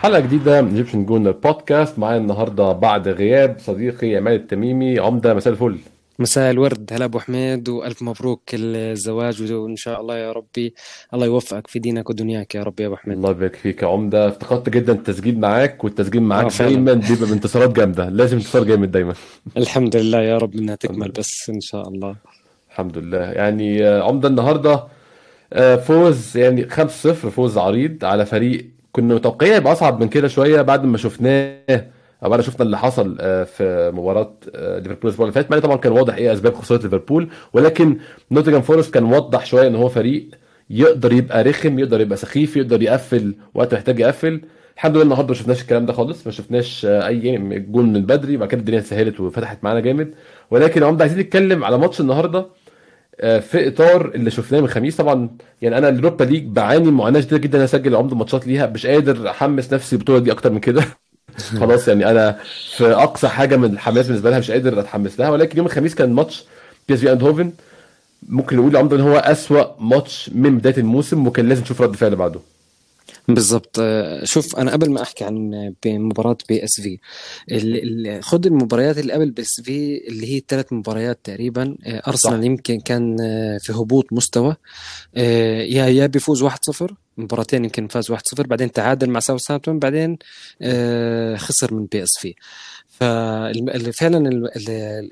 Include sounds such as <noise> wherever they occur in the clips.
حلقة جديدة من Egyptian Gooner Podcast معايا النهارده بعد غياب صديقي عماد التميمي. عمدة مساء الفل. مساء الورد. هلا أبو حميد وألف مبروك الزواج وإن شاء الله يا ربي الله يوفقك في دينك ودنياك يا رب يا أبو حميد. الله يبارك فيك يا عمدة. افتقدت جدا التسجيل معاك والتسجيل معاك دايما بيبقى بانتصارات جامدة. لازم انتصار جامد دايما. <laughs> الحمد لله يا رب إنها تكمل بس إن شاء الله. الحمد لله. يعني عمدة النهارده آه، فوز يعني 5-0 فوز عريض على فريق كنا متوقعين يبقى أصعب من كده شوية بعد ما شفناه أو بعد شفنا اللي حصل آه، في مباراة آه، ليفربول الأسبوع اللي فات. طبعا كان واضح إيه أسباب خسارة ليفربول ولكن نوتنجهام فورست كان موضح شوية إن هو فريق يقدر يبقى رخم يقدر يبقى سخيف يقدر يقفل وقت محتاج يقفل. الحمد لله النهارده ما شفناش الكلام ده خالص ما شفناش آه، أي جول من بدري بعد كده الدنيا سهلت وفتحت معانا جامد. ولكن عمده عايزين نتكلم على ماتش النهارده. في إطار اللي شفناه من الخميس. طبعا يعني أنا ال Europa League بعاني معاناة شديده جدا أسجل عمد ماتشات ليها. مش قادر أحمس نفسي البطوله دي أكتر من كده. <laughs> خلاص يعني أنا في أقصى حاجة من الحماس بالنسبة لها مش قادر أتحمس لها. ولكن يوم الخميس كان ماتش بي إس في ايندهوفن ممكن نقول عمدا إن هو أسوأ ماتش من بداية الموسم وكان لازم نشوف رد فعل بعده. بالضبط. آه، شوف أنا قبل ما أحكي عن مباراه بي إس في خد المباريات اللي قبل بي إس في اللي هي ثلاث مباريات تقريبا. آه، أرسنال يمكن كان آه، في هبوط مستوى. يا يا بيفوز 1-0 مباراتين يمكن فاز 1-0 بعدين تعادل مع ساوثهامبتون بعدين خسر من بي إس في. ففعلا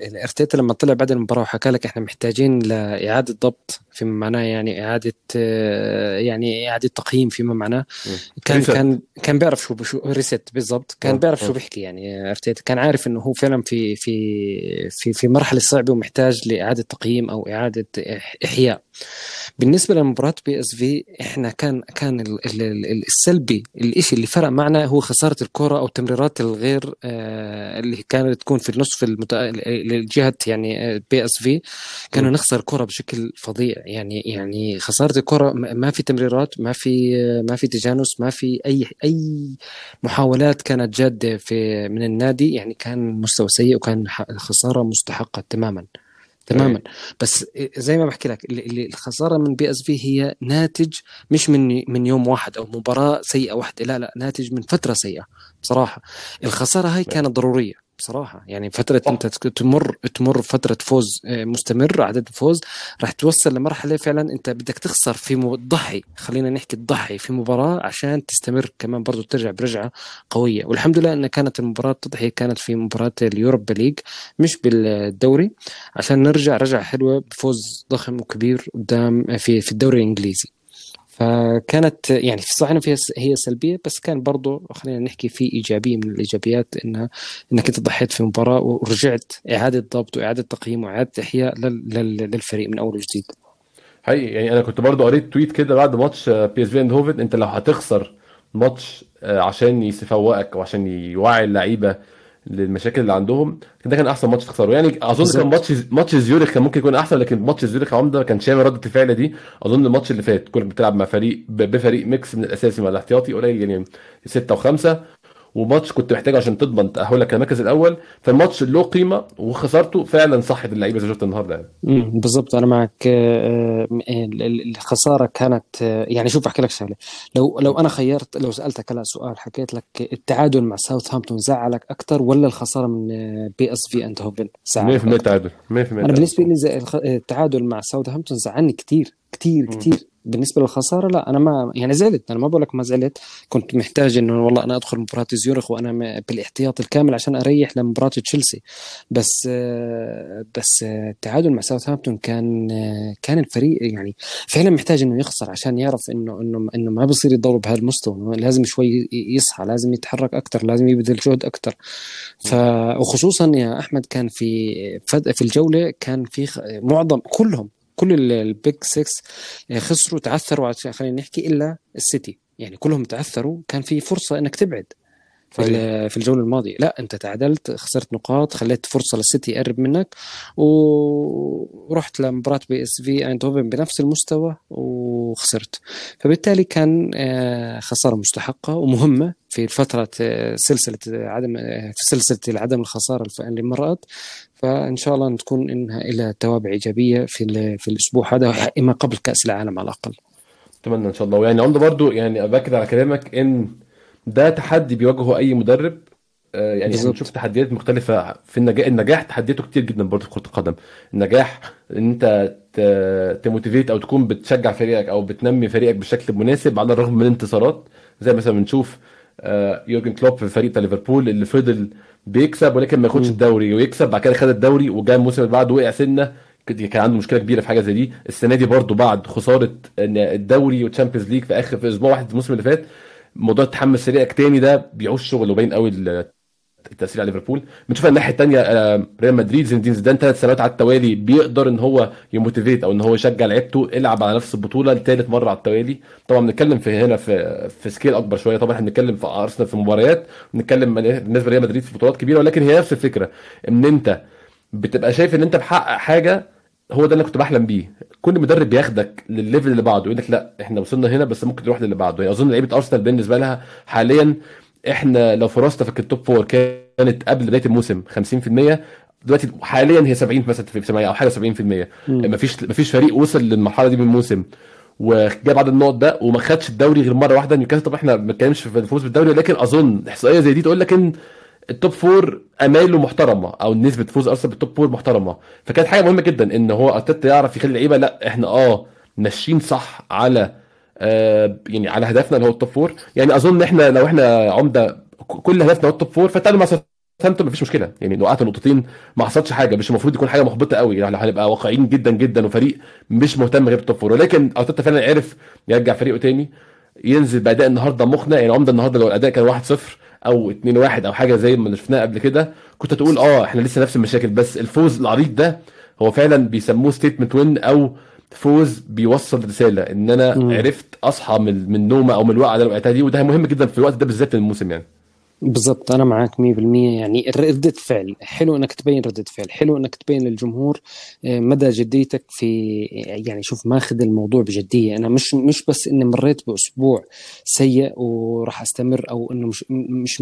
الإرتيتا لما طلع بعد المباراة وحكى لك إحنا محتاجين لإعادة ضبط فيما معناه يعني إعادة يعني إعادة تقييم فيما معناه. كان reset. كان كان بيعرف شو شو reset بالضبط. كان أوه. بيعرف شو بيحكي يعني إرتيتا. كان عارف إنه هو فعلا في في في في مرحلة صعبة ومحتاج لإعادة تقييم أو إعادة إحياء. بالنسبة لمباراة بي إس في إحنا كان كان السلبي الشيء اللي فرق معنا هو خسارة الكرة أو التمريرات الغير آه، اللي كانت تكون في النصف المت... لجهة يعني بي إس في كانوا نخسر كرة بشكل فظيع. يعني يعني خسارة الكرة ما في تمريرات ما في ما في تجانس ما في أي أي محاولات كانت جادة في من النادي. يعني كان مستوى سيء وكان الخساره مستحقة تماما. تماما. إيه. بس زي ما بحكي لك اللي الخسارة من بي إس في هي ناتج مش من من يوم واحد أو مباراة سيئة واحدة لا لا ناتج من فترة سيئة بصراحة. الخسارة هاي كانت ضرورية. بصراحة. يعني فترة أنت تمر تمر فترة فوز آه، مستمر عدد فوز راح توصل لمرحلة فعلا أنت بدك تخسر في تضحي خلينا نحكي تضحي في مباراة عشان تستمر كمان برضو ترجع برجعة قوية. والحمد لله إن كانت المباراة التضحيه كانت في مباراة ال Europa League مش بالدوري. عشان نرجع رجعة حلوة بفوز ضخم وكبير قدام في في الدوري الإنجليزي. فكانت يعني في صحيح فيها هي سلبية بس كان برضه خلينا نحكي في إيجابية من الإيجابيات انها إنك أنت ضحيت في مباراة ورجعت إعادة ضبط وإعادة تقييم وإعادة إحياء للفريق من أول وجديد. حقيقي يعني أنا كنت برضه قريت tweet كده بعد ماتش بي إس في أنت لو هتخسر ماتش آه، عشان يفوقك وعشان يوعي اللعيبة للمشاكل اللي عندهم ده كان أحسن ماتش تخسره. يعني أظن كان ماتش ماتش زيوريخ كان ممكن يكون أحسن لكن ماتش زيوريخ عمدة كان شامل رده الفعل دي. أظن الماتش اللي فات كنت بتلعب مع فريق بفريق mix من الأساسي مع الاحتياطي قليل يعني 6 و5 وماتش كنت محتاج عشان تضمن تأهلك المركز الأول فالماتش له قيمة وخسارته فعلا صحت اللعيبة زي شفت النهارده يعني. بالظبط أنا معك. آه، آه، الخسارة كانت آه، يعني شوف أحكي لك شغلة. لو لو أنا خيرت لو سألتك هلا سؤال حكيت لك التعادل مع ساوثهامبتون زعلك أكثر ولا الخسارة من بي إس في ايندهوفن زعلك 100% تعادل 100% أنا بالنسبة لي التعادل مع ساوثهامبتون زعلني كثير كثير كثير بالنسبة للخسارة لا أنا ما يعني زعلت أنا ما بقول لك ما زعلت كنت محتاج إنه والله أنا أدخل مباراة زيورخ وأنا بالاحتياط الكامل عشان أريح لمباراة تشيلسي. بس بس التعادل مع ساوثهامبتون كان كان الفريق يعني فعلا محتاج إنه يخسر عشان يعرف إنه إنه إنه ما بصير يضل بهذا المستوى لازم شوي يصحى لازم يتحرك أكثر لازم يبذل جهد أكثر ف وخصوصا يا أحمد كان في في الجولة كان في معظم كلهم كل ال big 6 آه، خسروا تعثروا خلينا نحكي إلا السيتي. يعني كلهم تعثروا كان في فرصة إنك تبعد. في طيب. في الجولة الماضية. لا أنت تعادلت خسرت نقاط خليت فرصة للسيتي يقرب منك ورحت لمباراة بي إس في ايندهوفن بنفس المستوى وخسرت. فبالتالي كان آه، خسارة مستحقة ومهمة في فترة سلسلة عدم في سلسلة عدم الخسارة اللي مرت. فإن شاء الله تكون إنها لها توابع إيجابية في في الأسبوع هذا اما قبل كأس العالم على الأقل. أتمنى إن شاء الله. ويعني عمده برضو يعني باكد على كلامك إن ده تحدي بيواجهه أي مدرب. آه، يعني بنشوف تحديات مختلفة في النجاح. النجاح تحدياته كتير جدا برضه في كرة القدم. النجاح إن أنت ت motivate أو تكون بتشجع فريقك أو بتنمي فريقك بشكل مناسب على الرغم من الانتصارات زي مثلا بنشوف آه، يورجن كلوب في فريق ليفربول اللي فضل بيكسب ولكن ما ياخدش الدوري ويكسب بعد كده خد الدوري وجاء الموسم اللي بعده وقع سنة. كان عنده مشكلة كبيرة في حاجة زي دي. السنة دي برضه بعد خسارة الدوري وال Champions League في آخر في أسبوع واحد الموسم اللي فات موضوع تحمس فريقك تاني ده بيعوز شغل وباين قوي التأثير على ليفربول. بنشوف الناحية الثانية آه، ريال مدريد زين الدين زيدان ثلاث سنوات على التوالي بيقدر إن هو ي motivate أو إن هو يشجع لعيبته العب على نفس البطولة لثالث مرة على التوالي. طبعا بنتكلم في هنا في في scale أكبر شوية. طبعا إحنا بنتكلم في أرسنال في مباريات بنتكلم بالنسبة لريال مدريد في بطولات كبيرة ولكن هي نفس الفكرة إن أنت بتبقى شايف إن أنت محقق حاجة هو ده اللي كنت بحلم بيه. كل مدرب بياخدك للل level اللي بعده يقول لك لا إحنا وصلنا هنا بس ممكن نروح للي بعده. يعني أظن لعيبة أرسنال بالنسبة لها حاليا إحنا لو فرصنا في ال top four كانت قبل بداية الموسم 50% دلوقتي حاليا هي 70 مثلا في 70 أو حاجة 70% مفيش مفيش فريق وصل للمرحلة دي من الموسم وجاب عدد النقط ده وما خدش الدوري غير مرة واحدة. نيوكاسل طبعا إحنا ما بنتكلمش في الفوز بالدوري ولكن أظن إحصائية زي دي تقول لك إن ال top four آماله محترمة أو نسبة فوز أرسنال بال top four محترمة. فكانت حاجة مهمة جدا إن هو أرتيتا يعرف يخلي اللعيبة لأ إحنا آه ماشيين صح على آه يعني على هدفنا اللي هو ال top four يعني أظن إحنا لو إحنا عمدة كل هدفنا هو ال top four فتعادلوا مع ساوثهامبتون مفيش مشكلة. يعني وقعت نقطتين ما حصلش حاجة مش المفروض يكون حاجة محبطة قوي. يعني هنبقى واقعيين جدا جدا وفريق مش مهتم غير بال top four ولكن أرتيتا فعلا عرف يرجع فريقه تاني ينزل بأداء النهارده مقنع. يعني عمدة النهارده لو الأداء كان 1-0 أو 2-1 أو حاجة زي ما شفناها قبل كده كنت تقول آه إحنا لسه نفس المشاكل بس الفوز العريض ده هو فعلا بيسموه ستيتمنت وين أو فوز بيوصل رسالة إن أنا م. عرفت أصحى من من نومة أو من الوقعة اللي وقعتها دي وده مهم جدا في الوقت ده بالذات في الموسم يعني بالضبط أنا معك 100% يعني ردة فعل حلو إنك تبين ردة فعل حلو إنك تبين للجمهور آه، مدى جديتك في يعني شوف ماخذ الموضوع بجدية. أنا مش مش بس إني مريت بأسبوع سيء وراح أستمر أو إنه مش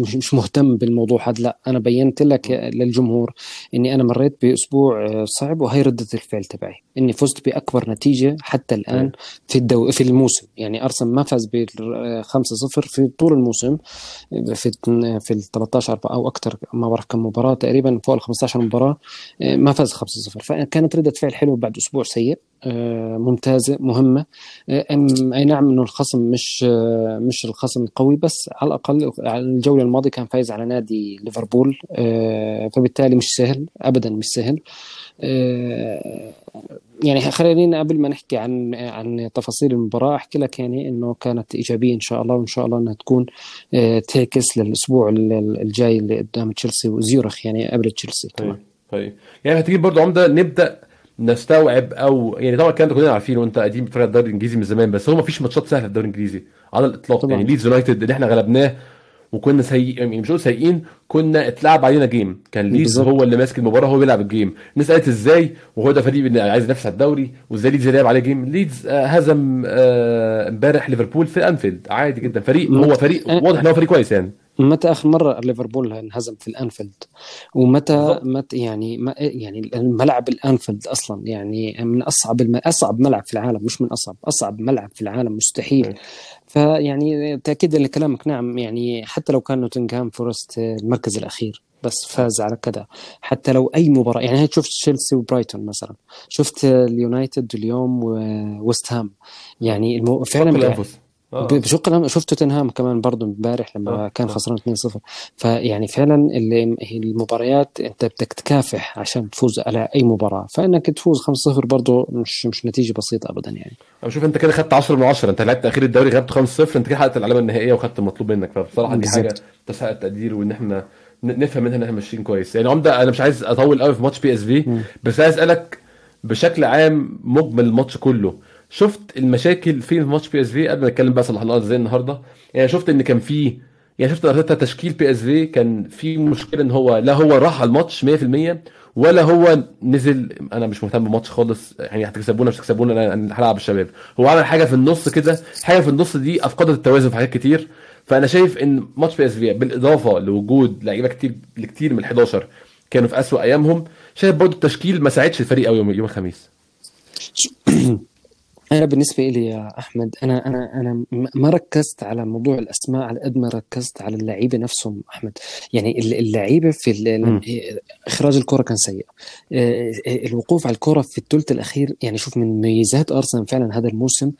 مش مش مهتم بالموضوع هذا لا. أنا بينت لك للجمهور إني أنا مريت بأسبوع آه، صعب وهي ردة الفعل تبعي. إني فزت بأكبر نتيجة حتى الآن في الدو في الموسم. يعني أرسنال ما فاز ب 5-0 في طول الموسم في في ال 13 أو أكثر ما بعرف كم مباراة تقريبا فوق ال 15 مباراة آه، ما فاز 5-0 فكانت ردة فعل حلوة بعد أسبوع سيء آه، ممتازة مهمة. آه، أي نعم إنه الخصم مش مش الخصم القوي بس على الأقل الجولة الماضية كان فايز على نادي ليفربول فبالتالي مش سهل ابدا مش سهل. يعني خلينا قبل ما نحكي عن عن تفاصيل المباراة أحكي لك يعني إنه كانت إيجابية إن شاء الله وإن شاء الله إنها تكون آه، تعكس للأسبوع الجاي اللي قدام تشيلسي وزيورخ يعني قبل تشيلسي طيب طيب. يعني هتيجي برضه عمدة نبدأ نستوعب أو يعني طبعا الكلام ده كلنا عارفينه وأنت قديم في الدوري الإنجليزي من زمان بس هو ما فيش ماتشات سهلة في الدوري الإنجليزي على الإطلاق. طبعا. يعني ليدز يونايتد اللي إحنا غلبناه وكنا سيئين يعني مش سيئين كنا اتلعب علينا game. كان ليدز هو اللي ماسك المباراة هو بيلعب ال game. الناس قالت إزاي؟ وهو ده فريق عايز ينافس على الدوري وإزاي ليدز لعب عليه game؟ ليدز آه هزم آه، امبارح ليفربول في أنفيلد. عادي جدا. فريق هو فريق. واضح إن هو فريق كويس يعني. متى آخر مرة ليفربول انهزم في الأنفيلد؟ ومتى متى يعني ما يعني الملعب الأنفيلد أصلا يعني من أصعب الم... أصعب ملعب في العالم مش من أصعب أصعب ملعب في العالم مستحيل. فيعني تاكيدا لكلامك نعم يعني حتى لو كان نوتنغهام فورست المركز الأخير بس فاز على كذا. حتى لو أي مباراة يعني شفت تشيلسي وبرايتون مثلا شفت اليونايتد اليوم وويست هام. يعني المو... فعلا آه. بشق شفت توتنهام كمان برضه امبارح لما آه. كان خسران 2-0 فيعني فعلا المباريات انت بدك تكافح عشان تفوز على أي مباراة. فإنك تفوز 5-0 برضه مش مش نتيجة بسيطة ابدا يعني. شوف أنت كده خدت 10 من 10 أنت لعبت أخير الدوري غلبت 5-0 أنت كده حققت العلامة النهائية وخدت المطلوب منك. فبصراحة دي حاجة تستحق التقدير وإن إحنا نفهم منها إن إحنا ماشيين كويس. يعني عمدة أنا مش عايز أطول قوي في ماتش PSV بس عايز أسألك بشكل عام مجمل الماتش كله. شفت المشاكل في ماتش PSV؟ قبل ما نتكلم بقى صلح الأرض زي النهارده. يعني شفت إن كان في يعني شفت أرتيتا تشكيل PSV كان في مشكلة إن هو لا هو راح على الماتش 100% ولا هو نزل أنا مش مهتم بالماتش خالص يعني هتكسبونا مش هتكسبونا أنا هلعب الشباب هو عمل حاجة في النص كده حاجة في النص دي أفقدت التوازن في حاجات كتير. فأنا شايف إن ماتش PSV بالإضافة لوجود لعيبة كتير كتير من ال 11 كانوا في اسوء أيامهم شايف برضه التشكيل ما ساعدش الفريق قوي يوم يوم الخميس. <clears throat> <clears throat> أنا بالنسبة لي يا أحمد أنا أنا أنا ما ركزت على موضوع الأسماء على قد ما ركزت على اللعيبة نفسهم أحمد. يعني اللعيبة في. إخراج الكرة كان سيء. الوقوف على الكرة في الثلث الأخير يعني شوف من ميزات أرسنال فعلا هذا الموسم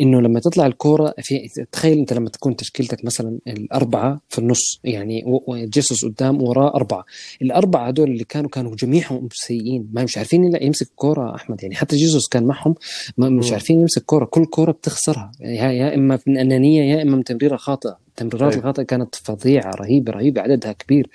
إنه لما تطلع الكرة في تخيل أنت لما تكون تشكيلتك مثلا الأربعة في النص يعني وجيسوس قدام وراه أربعة. الأربعة هذول اللي كانوا كانوا جميعهم سيئين. ما مش عارفين يمسك كوره أحمد. يعني حتى جيسوس كان معهم مش مم. عارفين يمسك كورة. كل كورة بتخسرها. يا, يا إما من انانيه يا إما من تمريرة خاطئة. التمريرات أيوة. الخاطئة كانت فظيعة رهيبة رهيبة عددها كبير.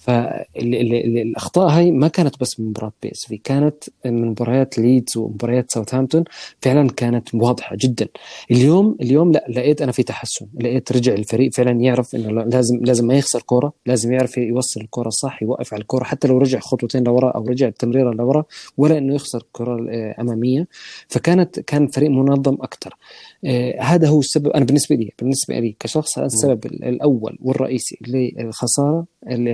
فالاخطاء هاي ما كانت بس من مباراه PSV كانت من مباريات ليدز ومباريات ساوثهامبتون فعلا كانت واضحة جدا. اليوم اليوم لا لقيت أنا في تحسن. لقيت رجع الفريق فعلا يعرف إنه لا- لازم لازم ما يخسر كورة لازم يعرف يوصل الكورة صح يوقف على الكورة. حتى لو رجع خطوتين لورا أو رجع التمريره لورا ولا إنه يخسر كره آه، أمامية. فكانت كان فريق منظم أكثر آه، هذا هو السبب. أنا بالنسبة لي بالنسبة لي كشخص هذا السبب ال- الأول والرئيسي للخسارة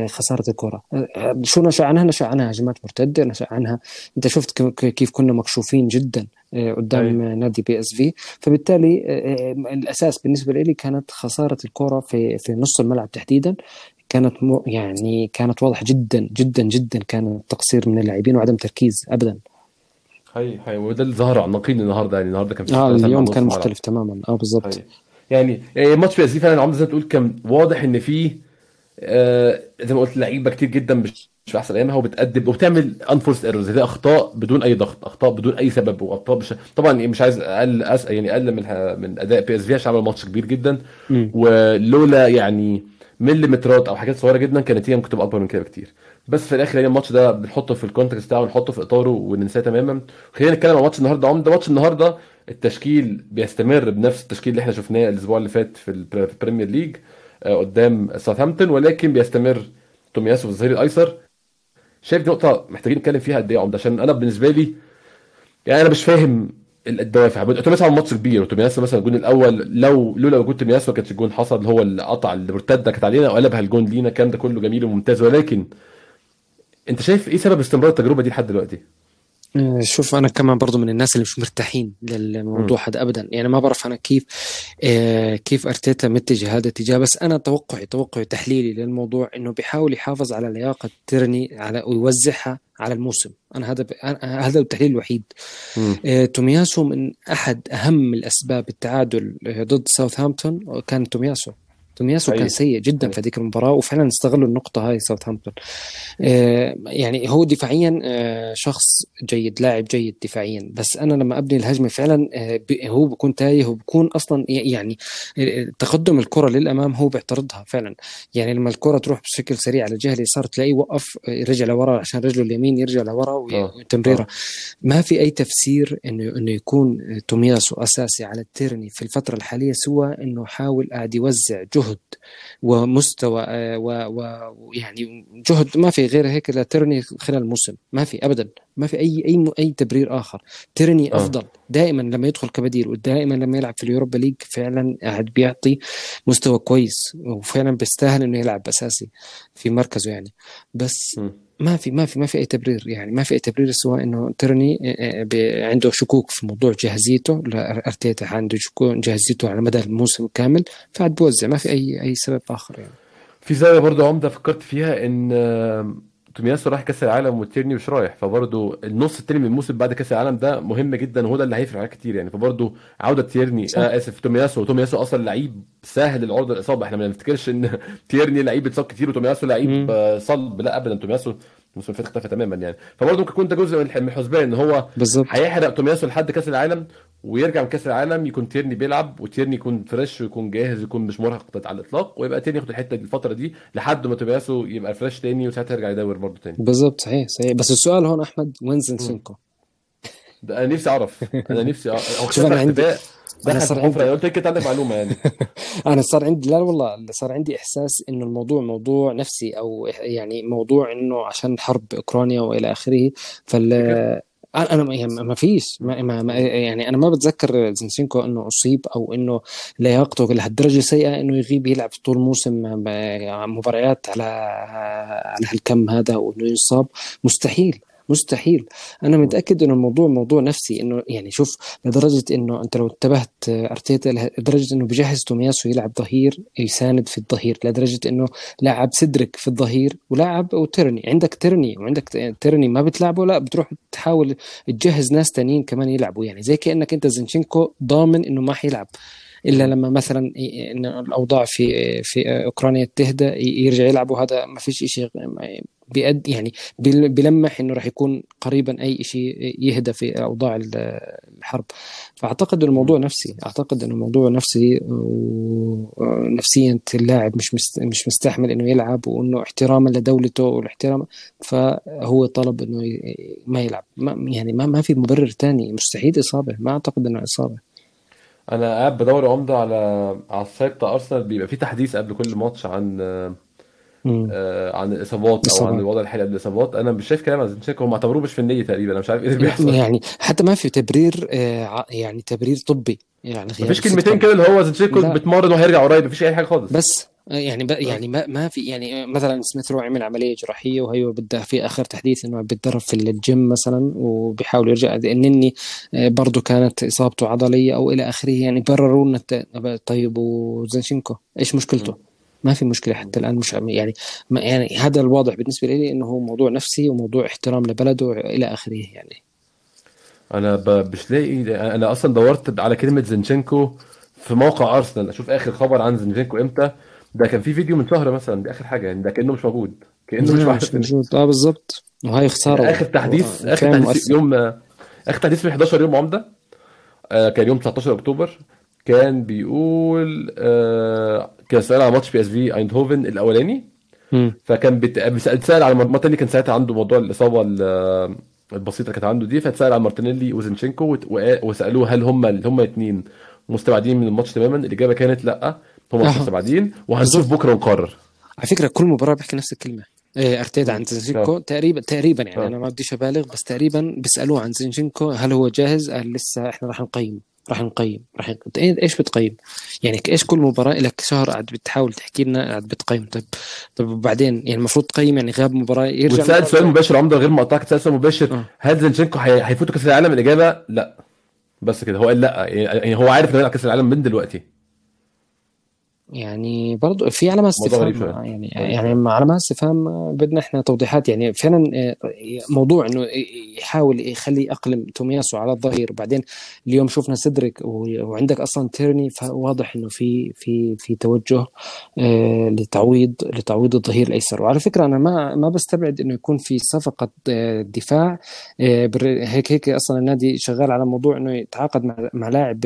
خساره الكرة. آه، شو نشأ عنها؟ نشأ عنها هجمات مرتدة نشأ عنها أنت شفت كيف كنا مكشوفين جدا آه، قدام أيوة. نادي بي إس في. فبالتالي آه، آه، الأساس بالنسبة لي كانت خسارة الكرة في في نص الملعب تحديدا. كانت يعني كانت واضحه جدا جدا جدا كان تقصير من اللاعبين وعدم تركيز ابدا. هي هي وده اللي ظهر على النقيض النهارده يعني النهارده كان في آه اليوم كان. مختلف تماما آه بالضبط هي. يعني يعني ماتش PSV فعلا عمرو زي ما تقول كان واضح إن فيه آه زي ما قلت لعيبة كتير جدا مش مش في أحسن أيامها وبتقدم وبتعمل unforced errors دي أخطاء بدون أي ضغط أخطاء بدون أي سبب وأخطاء مش طبعا مش عايز أقل أس... يعني أقل من من أداء PSV عشان عمل ماتش كبير جدا. ولولا يعني مليمترات أو حاجات صغيرة جدا كانت هي ممكن تبقى أكبر من كده بكتير بس في الآخر يعني الماتش ده بنحطه في ال context بتاعه ونحطه في إطاره وننساه تماما. خلينا نتكلم عن ماتش النهارده. عمده ماتش النهارده التشكيل بيستمر بنفس التشكيل اللي إحنا شفناه الأسبوع اللي فات في البر- في البريمير ليج آه، قدام ساوثهامبتون ولكن بيستمر تومياسو في الظهير الأيسر. شايف دي نقطة محتاجين نتكلم فيها قد إيه عمده؟ عشان أنا بالنسبة لي يعني أنا مش فاهم ال- الدوافع. تومياسو عمل ماتش كبير وتومياسو مثلا الجون الأول لو لولا وجود تومياسو ما كانش الجون حصل هو اللي قطع المرتده كانت علينا وقلبها الجون لينا. الكلام ده كله جميل وممتاز ولكن انت شايف إيه سبب استمرار التجربة دي لحد دلوقتي؟ آه، شوف أنا كمان برضو من الناس اللي مش مرتاحين للموضوع هذا ابدا. يعني ما بعرف أنا كيف آه، كيف أرتيتا متجه هذا الاتجاه بس أنا توقعي توقعي تحليلي للموضوع إنه بيحاول يحافظ على لياقة تيرني على ويوزعها على الموسم. أنا هذا ب... أنا هذا التحليل الوحيد. آه، تومياسو من أحد أهم الأسباب التعادل آه، ضد ساوثهامبتون كان تومياسو. تومياسو. كان سيء جدا. في هذيك المباراة وفعلا استغلوا النقطة هاي ساوثهامبتون آه، يعني هو دفاعيا آه، شخص جيد لاعب جيد دفاعيا بس أنا لما أبني الهجمة فعلا آه، هو بكون تايه وبكون أصلا يعني تقدم الكرة للأمام هو بيعترضها فعلا يعني لما الكرة تروح بشكل سريع على الجهة اليسار تلاقيه وقف رجع لورا عشان رجله اليمين يرجع لورا. وتمريرة. ما في أي تفسير إنه إنه يكون تومياسو اساسي على التيرني في الفترة الحالية سوى إنه حاول قاعد يوزع جهد ومستوى آه، ويعني جهد ما في غير هيك لتيرني خلال الموسم. ما في ابدا. ما في أي أي أي تبرير آخر. تيرني آه. أفضل. دائما لما يدخل كبديل ودائما لما يلعب في اليوروبا ليج فعلا قاعد بيعطي مستوى كويس وفعلا بيستاهل إنه يلعب أساسي في مركزه يعني. بس مم. ما في ما في ما في أي تبرير يعني. ما في أي تبرير سوى إنه ترني آه، ب- عنده شكوك في موضوع جاهزيته أرتيتا عنده شكوك جاهزيته على مدى الموسم كامل فقعد بوزع. ما في اي أي سبب آخر يعني. في زاوية برضه عمدة فكرت فيها إن تومياسو رايح كأس العالم وتيرني مش رايح فبرضه النص التاني من الموسم بعد كأس العالم ده مهم جدا وهو ده اللي هيفرق عليك كتير يعني فبرضه عودة تيرني. آه آسف تومياسو تومياسو أصلا لعيب سهل عرضة للإصابة إحنا ما نفتكرش إن <laughs> تيرني لعيب بيتصاب كتير وتومياسو لعيب. آه، صح لا ابدا تومياسو الموسم اللي فات اختفى تماما يعني. فبرضه ممكن يكون ده جزء من الح- من الحسبان إن هو بالضبط هيحرق تومياسو لحد كأس العالم ويرجع من كأس العالم يكون تيرني بيلعب وتيرني يكون fresh ويكون جاهز ويكون مش مرهق على الإطلاق ويبقى تيرني ياخد الحتة دي الفترة دي لحد ما تومياسو يبقى fresh تاني وساعتها يرجع يدور برضه تاني. بالضبط صحيح صحيح. بس السؤال هون أحمد وين زينشينكو؟ ده أنا نفسي أعرف. أنا نفسي أعرف. هو شوف عندي- حاجة صار. عندي- أنا قلت لك عندك معلومة يعني. <laughs> أنا صار عندي لا والله صار عندي إحساس إنه الموضوع موضوع نفسي أو يعني موضوع إنه عشان حرب أوكرانيا وإلى آخره. فال أنا يعني ما فيش. ما ما يعني أنا ما بتذكر زينشينكو إنه أصيب أو إنه لياقته لهالدرجة سيئة إنه يغيب يلعب طول موسم مباريات على على هالكم هذا وإنه يصاب. مستحيل. مستحيل. أنا متأكد إنه الموضوع موضوع نفسي إنه يعني شوف لدرجة إنه أنت لو انتبهت أرتيتا لدرجة إنه بجهز تومياسو يلعب ظهير يساند في الظهير لدرجة إنه لاعب سدرك في الظهير ولاعب وترني عندك ترني وعندك ترني ما بتلعبه لا بتروح تحاول تجهز ناس تانيين كمان يلعبوا. يعني زي كأنك أنت زنشينكو ضامن إنه ما حيلعب. إلا لما مثلا الأوضاع في في أوكرانيا تهدى يرجع يلعب وهذا ما فيش شيء بيأد يعني بيلمح إنه راح يكون قريبا أي شيء يهدى في أوضاع الحرب. فأعتقد الموضوع نفسي أعتقد إنه الموضوع نفسي ونفسيا اللاعب مش مش مستحمل إنه يلعب وإنه احتراما لدولته والاحترام فهو طلب إنه ما يلعب. ما يعني ما ما في مبرر ثاني مستحيل إصابة ما أعتقد إنه إصابة. أنا قاعد بدور عمدة على على ال site أرسنال بيبقى في تحديث قبل كل ماتش عن آه عن الإصابات أو عن الوضع الحالي قبل الإصابات. أنا مش شايف كلام عن زينشينكو. هم اعتبروه مش فنية تقريبا. أنا مش عارف إيه اللي بيحصل. يعني حتى ما في تبرير آه يعني تبرير طبي. يعني مفيش كلمتين كده اللي هو زينشينكو بتمرن وهيرجع قريب. مفيش أي حاجة خالص. بس يعني ب... يعني ما ما في يعني مثلا سميث رو عمل عملية جراحية وبعدها في آخر تحديث إنه بيتدرب في الجيم مثلا وبيحاول يرجع. النني برضه كانت إصابته عضلية أو إلى آخره. يعني برروا لنا طيب وزنشينكو إيش مشكلته؟ ما في مشكلة حتى الآن مش يعني ما يعني هذا الواضح بالنسبة لي إنه هو موضوع نفسي وموضوع احترام لبلده إلى آخره يعني. أنا. مش لاقي أنا أصلا دورت على كلمة زنشينكو في موقع ارسنال أشوف آخر خبر عن زنشينكو إمتى؟ ده كان في فيديو من شهر مثلا دي آخر حاجة يعني ده كأنه مش موجود كأنه مش, مش موجود. آه بالظبط وهي خسارة آخر تحديث آخر تحديث يوم آخر تحديث في 11 يوم عمدة. آه كان يوم 19 أكتوبر. كان بيقول آه كان سأل على ماتش PSV ايندهوفن الاولاني. م. فكان بيتسال على مارتينيلي كان ساعتها عنده موضوع الإصابة البسيطة اللي كانت عنده دي. فاتسال على مارتينيلي وزنشينكو وسألوه هل هم هم الاثنين مستبعدين من الماتش تماما؟ الإجابة كانت لأ هم مش مستبعدين. وهنشوف بكرة ونقرر. على فكرة كل مباراة بيحكي نفس الكلمة. إيه ارتيتا عن زنشينكو تقريبا تقريبا يعني أوه. أنا ما بديش أبالغ بس تقريبا بيسألوه عن زنشينكو هل هو جاهز؟ قال لسه إحنا راح نقيم. راح نقيم راح نقيم. إيش بتقيم؟ يعني إيش كل مباراة لك شهر قاعد بتحاول تحكي لنا قاعد بتقيم طيب طيب وبعدين يعني المفروض تقيم يعني غاب مباراة يرجع وتسال سؤال مباشر عمده غير مقطعك تسال سؤال مباشر أوه. هل زنشينكو هيفوتوا كأس العالم؟ الإجابة لا بس كده هو قال لا يعني هو عارف إنه هيلعب كأس العالم من دلوقتي يعني برضه في علامات استفهام يعني يعني علامات استفهام بدنا إحنا توضيحات يعني فعلا موضوع إنه يحاول يخلي يأقلم تومياسو على الظهير وبعدين اليوم شفنا سيدريك وعندك أصلا تيرني فواضح إنه في في في توجه لتعويض لتعويض الظهير الأيسر. وعلى فكرة أنا ما ما بستبعد إنه يكون في صفقة دفاع هيك هيك أصلا النادي شغال على موضوع إنه يتعاقد مع لاعب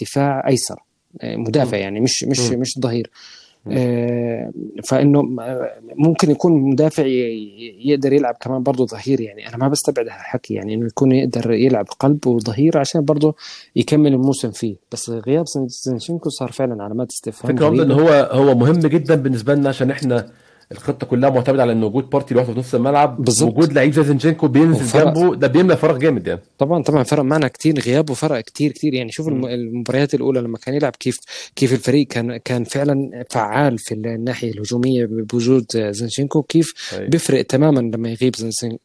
دفاع أيسر. مدافع يعني مش مش م. مش ظهير. آه فإنه ممكن يكون مدافع يقدر يلعب كمان برضه ظهير يعني. أنا ما بستبعد هالحكي يعني إنه يكون يقدر يلعب قلب وظهير عشان برضه يكمل الموسم فيه. بس غياب زنشينكو صار فعلا علامات استفهام فكرة إنه هو هو مهم جدا بالنسبة لنا عشان إحنا الخطة كلها معتمدة على إن وجود بارتي لوحده في نص الملعب بالزبط. وجود لعيب زي زنشينكو بينزل جنبه ده بيملى فراغ جامد يعني طبعا طبعا فرق معنا كتير غيابه فرق كتير كتير يعني شوف م. المباريات الأولى لما كان يلعب كيف كيف الفريق كان كان فعلا فعال في الناحية الهجومية بوجود زنشينكو كيف أي. بيفرق تماما لما يغيب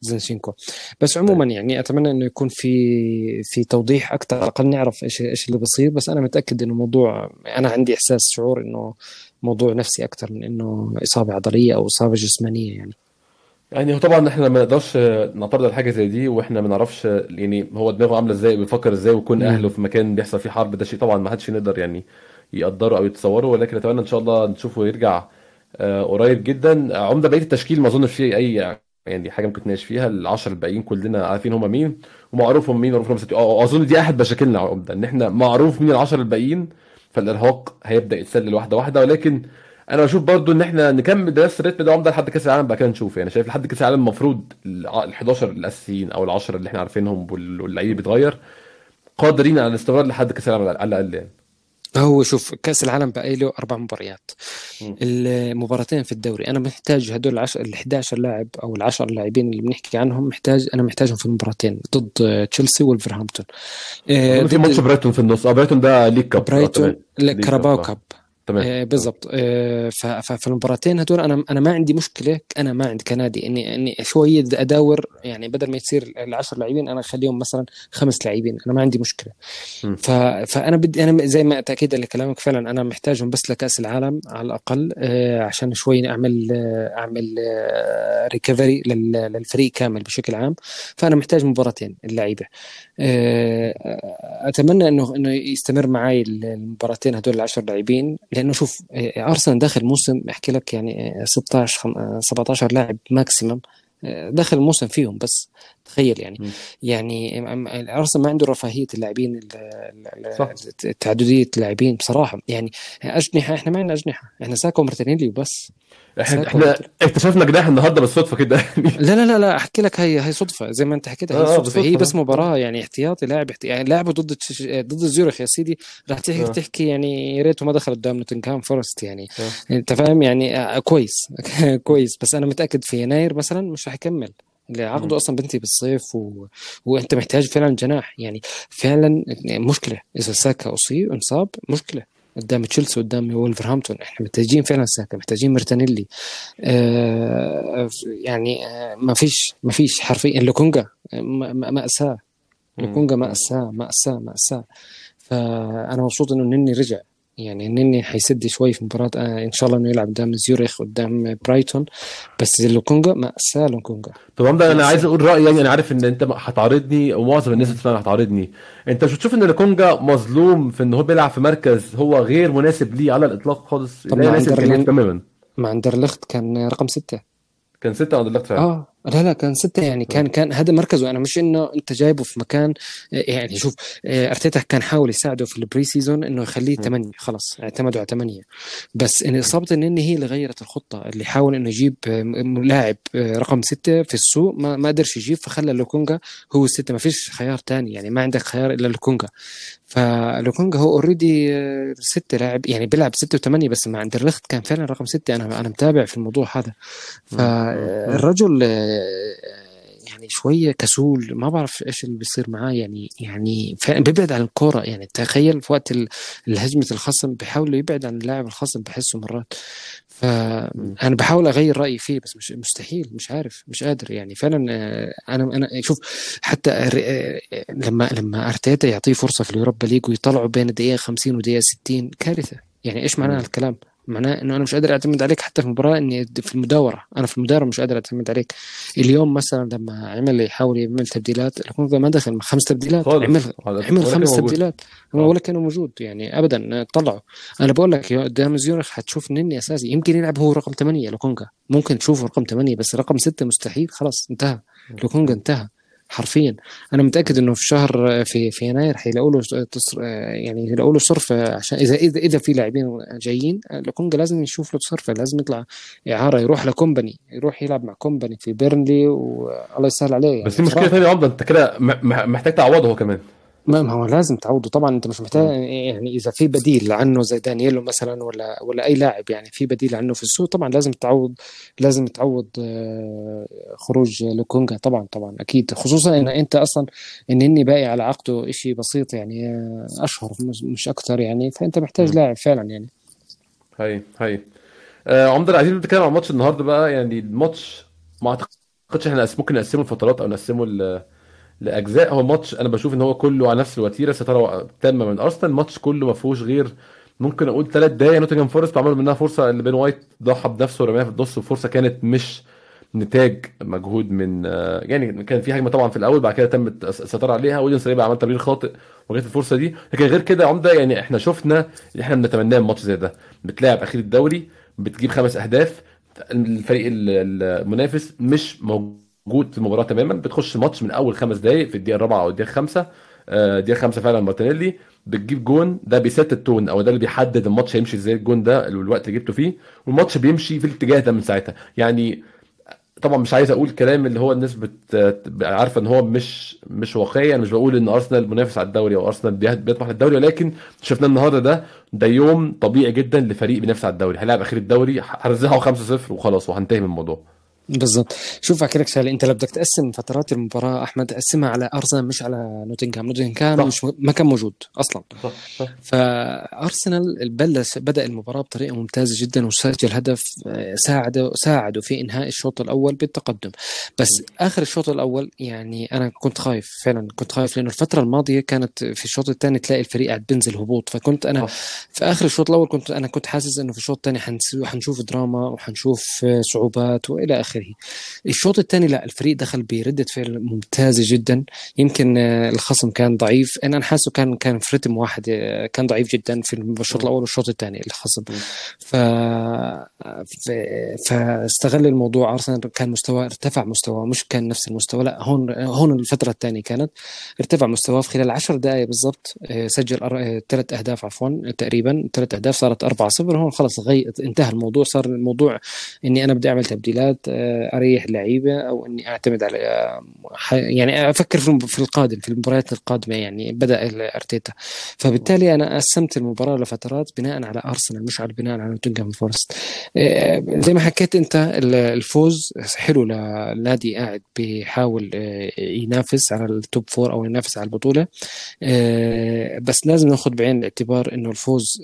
زنشينكو بس عموما يعني أتمنى إنه يكون في في توضيح أكثر على الأقل نعرف إيش إيش اللي بيصير بس أنا متأكد إنه الموضوع أنا عندي إحساس شعور إنه موضوع نفسي أكثر من إنه إصابة عضلية أو إصابة جسمانية يعني. يعني هو طبعا إحنا ما نقدرش نعترض على حاجة زي دي وإحنا ما نعرفش يعني هو دماغه عاملة إزاي بيفكر إزاي ويكون أهله في مكان بيحصل فيه حرب ده شيء طبعا ما حدش يقدر يعني يقدره أو يتصوره ولكن أتمنى إن شاء الله نشوفه يرجع قريب جدا. عمدة بقيه التشكيل ما أظنش فيه أي يعني حاجة ممكن نتناقش فيها ال10 الباقيين كلنا عارفين هم مين ومعروف هم مين معروف هم أظن دي أحد مشاكلنا عمدة إن إحنا معروف مين ال10 الباقيين فالارهاق هيبدأ يتسلل واحدة واحدة. ولكن أنا بشوف برضو إن إحنا نكمل نفس الريتم ده عمدة لحد كأس العالم بعد كده نشوف. يعني شايف لحد كأس العالم المفروض ال 11 الأساسيين أو ال 10 اللي إحنا عارفينهم واللعيب بيتغير قادرين على الاستمرار لحد كأس العالم على الأقل يعني. هو شوف كأس العالم بقى له أربع مباريات. المباراتين في الدوري أنا محتاج هدول العشر ال 11 لاعب أو العشر لاعبين اللي بنحكي عنهم محتاج أنا محتاجهم في المباراتين ضد تشيلسي وولفرهامبتون. آه، أظن في ضد ماتش برايتون في النص. آه برايتون ده League Cup آه، برايتون Cup. تمام. آه، بالضبط. آه، ف- ف- في المباراتين هدول أنا أنا ما عندي مشكلة أنا ما عندي كنادي. اني إني شوية أداور يعني بدل ما يصير العشر لاعبين أنا اخليهم مثلا خمس لاعبين. أنا ما عندي مشكلة. ف... فأنا بدي أنا زي ما تاكيدا لكلامك فعلا أنا محتاجهم بس لكأس العالم على الأقل آه، عشان شوي أعمل أعمل recovery للفريق كامل بشكل عام. فأنا محتاج مباراتين اللعيبه أتمنى انه إنه يستمر معي المباراتين هدول العشر لاعبين. لأنه شوف آه، أرسنال داخل موسم أحكي لك يعني آه، 16 خم- آه، 17 لاعب ماكسيمم آه، داخل الموسم فيهم بس تخيل يعني. مم. يعني ارسنال ما عنده رفاهية اللاعبين تعدديه اللاعبين بصراحة. يعني أجنحة إحنا ما عندنا أجنحة إحنا ساكا ومارتينيلي وبس. إحنا إحنا اكتشفنا جناح النهارده بالصدفة كده. <laughs> لا لا لا لا أحكي لك هي هي صدفة زي ما أنت حكيت هي آه آه صدفة. هي بس آه مباراة يعني احتياطي لاعب احتي... يعني لاعبه ضد تش... ضد زيورخ يا سيدي. راح تحكي آه. تحكي يعني يا ريته ما دخل قدام نوتنغهام فورست يعني. آه. أنت فاهم؟ يعني آه، كويس. <laughs> كويس. بس أنا متأكد في يناير مثلا مش راح يكمل اللي عقده. أصلا بينتهي بالصيف و... وأنت محتاج فعلا جناح. يعني فعلا مشكلة. إذا ساكا أصيب إنصاب مشكلة. قدام تشيلسي قدام وولفرهامبتون. إحنا محتاجين فعلا ساكا محتاجين مارتينيلي آه يعني آه ما فيش ما فيش حرفيا. لوكونجا مأساة. لوكونجا. مأساة مأساة مأساة فأنا مبسوط إنه نني رجع. يعني نني حيسد شوي في مباراة آه إن شاء الله إنه يلعب قدام زيوريخ قدام برايتون. بس لوكونجا مأساة لوكونجا طب عمدة أنا عايز أقول رأيي يعني أنا عارف إن أنت هتعارضني ومعظم الناس. فعلا هتعارضني. أنت مش بتشوف إن لوكونجا مظلوم في إن هو بيلعب في مركز هو غير مناسب ليه على الإطلاق خالص؟ طب لا اندرلخت تماما. مع اندرلخت كان رقم ستة. كان ستة اللقط فعلا. آه. لا لا كان ستة يعني آه كان كان هذا مركزه. أنا مش إنه أنت جايبه في مكان يعني شوف آه، أرتيتا كان حاول يساعده في ال pre-season إنه يخليه. ثمانية خلاص اعتمدوا على ثمانية بس إن إصابة النني هي اللي غيرت الخطة اللي حاول إنه يجيب آه، لاعب آه، رقم ستة في السوق ما ما قدرش يجيب فخلى لوكونجا هو الستة. ما فيش خيار تاني يعني ما عندك خيار إلا لوكونجا. فلوكونجا هو already ستة لاعب يعني بيلعب ستة وثمانية بس مع اندرلخت كان فعلا رقم ستة. أنا أنا متابع في الموضوع هذا. فالرجل آه، يعني شوية كسول. ما بعرف إيش اللي بيصير معاه. يعني يعني بيبعد عن الكورة. يعني تخيل في وقت ال- الهجمة الخصم بيحاول يبعد عن اللاعب الخصم بحسه مرات. فانا بحاول أغير رأيي فيه بس مش مستحيل مش عارف مش قادر. يعني فعلا آه، أنا أنا شوف حتى الر- آه، لما لما أرتيتا يعطيه فرصة في اليوروبا ليج ويطلعوا بين الدقيقه 50 ودقيقة 60 كارثة. يعني إيش مم. الكلام معناه إنه أنا مش قادر أعتمد عليك حتى في المباراه إني في المداورة. أنا في المداورة مش قادر أعتمد عليك. اليوم مثلا لما عمل يحاول يعمل تبديلات الكونغو ما دخل خمس تبديلات. عمل عمل كان خمس موجود. تبديلات. آه. ولا كانوا موجود يعني ابدا طلعوا. أنا بقول لك قدام زيورخ حتشوف نني أساسي. يمكن يلعب هو رقم 8 لوكونجا. ممكن تشوفه رقم 8 بس رقم 6 مستحيل. خلاص انتهى. لوكونجا مم. انتهى. حرفيا. أنا متأكد إنه في شهر في في يناير حيلاقوا له يعني يلاقوا له صرف عشان إذا إذا إذا في لاعبين جايين لوكونجا لازم يشوف له صرف لازم يطلع إعارة يروح لكومباني يروح يلعب مع كومباني في بيرنلي وألله يسهل عليه بس يعني في مشكلة بصراحه تانية يا عمده أنت كده محتاج تعوضه هو كمان. ما هو لازم تعوضه طبعا أنت مش محتاج مم. يعني إذا في بديل عنه زي دانيلو مثلا ولا ولا أي لاعب يعني في بديل عنه في السوق طبعا لازم تعوض لازم تعوض آه، خروج لوكونجا. طبعا طبعا أكيد. خصوصا إن أنت أصلا إن إني باقي على عقده شيء بسيط يعني آه، أشهر مش أكثر يعني. فأنت محتاج. لاعب فعلا يعني. هاي هاي. آه عمدة عايزين نتكلم عن ماتش النهارده بقى. يعني الماتش ما أعتقدش إحنا ممكن نقسمه لفترات أو نقسمه لأجزاء هو الماتش أنا بشوف إن هو كله على نفس الوتيرة ستارة تامه من أرسنال الماتش كله ما فيهوش غير ممكن أقول ثلاث دقايق نوتنجهام فورست عملوا منها فرصة اللي بن وايت ضحى بنفسه ورماها في النص وفرصة كانت مش نتاج مجهود من آه، يعني كان في هجمة طبعا في الأول بعد كده تم السيطره عليها ويليام سليبا عمل تمرير خاطئ وجت الفرصة دي. لكن غير كده عمدة يعني إحنا شفنا اللي إحنا بنتمناه من ماتش زي ده. بتلاعب أخير الدوري بتجيب خمس أهداف الفريق ال- المنافس مش موجود. في المباراة تماما. بتخش الماتش من أول خمس دقائق في الدقيقة الرابعة أو الدقيقة الخامسة. آه، الدقيقة الخامسة فعلا مارتينيلي بتجيب جون. ده بي set ال tone أو ده اللي بيحدد الماتش هيمشي إزاي. الجون ده الوقت اللي جبته فيه. والماتش بيمشي في الاتجاه ده من ساعتها. يعني طبعا مش عايز أقول كلام اللي هو الناس بت... عارفة إن هو مش مش واقعي أنا مش بقول إن أرسنال منافس على الدوري أو أرسنال بيطمح للدوري. ولكن شفناه النهارده ده ده يوم طبيعي جدا لفريق بينافس على الدوري. هيلعب اخير الدوري هرزعه 5-0 وخلاص وهنتهي من الموضوع. بالضبط. شوف احكي لك شغله أنت لو بدك تقسم فترات المباراة أحمد قسمها على أرسنال مش على نوتنغهام. نوتنغهام مش ما كان موجود أصلا. صح صح. فأرسنال بلش بدأ المباراة بطريقة ممتازة جدا وسجل هدف آه، ساعده ساعده في إنهاء الشوط الأول بالتقدم. بس. آخر الشوط الأول يعني أنا كنت خايف فعلا كنت خايف لأنه الفترة الماضية كانت في الشوط الثاني تلاقي الفريق قاعد بينزل هبوط. فكنت أنا صح. في آخر الشوط الأول كنت أنا كنت حاسس إنه في الشوط الثاني حنسو- حنشوف دراما وحنشوف آه، صعوبات وإلى آخره. الشوط الثاني لا الفريق دخل بردة فعل ممتازة جدا. يمكن آه، الخصم كان ضعيف. أنا حاسه كان كان في رتم واحد آه، كان ضعيف جدا في الشوط. الأول والشوط الثاني الخصم. ف... ف... فاستغل الموضوع. أرسنال كان مستوى ارتفع مستواه مش كان نفس المستوى لا هون هون الفترة الثانية كانت ارتفع مستواه في خلال 10 دقائق بالضبط. آه، سجل ثلاث أهداف عفوا تقريبا ثلاث أهداف صارت 4 0 هون خلص غي... انتهى الموضوع. صار الموضوع إني أنا بدي أعمل تبديلات أريح اللعيبه أو إني أعتمد على يعني أفكر في القادم في المباريات القادمة يعني بدأ ارتيتا فبالتالي أنا قسمت المباراة لفترات بناء على أرسنال مش على بناء على نوتنغهام فورست. آه، زي ما حكيت أنت ال- الفوز حلو لنادي قاعد بيحاول آه، ينافس على ال top four أو ينافس على البطولة. آه، بس لازم ناخذ بعين الاعتبار إنه الفوز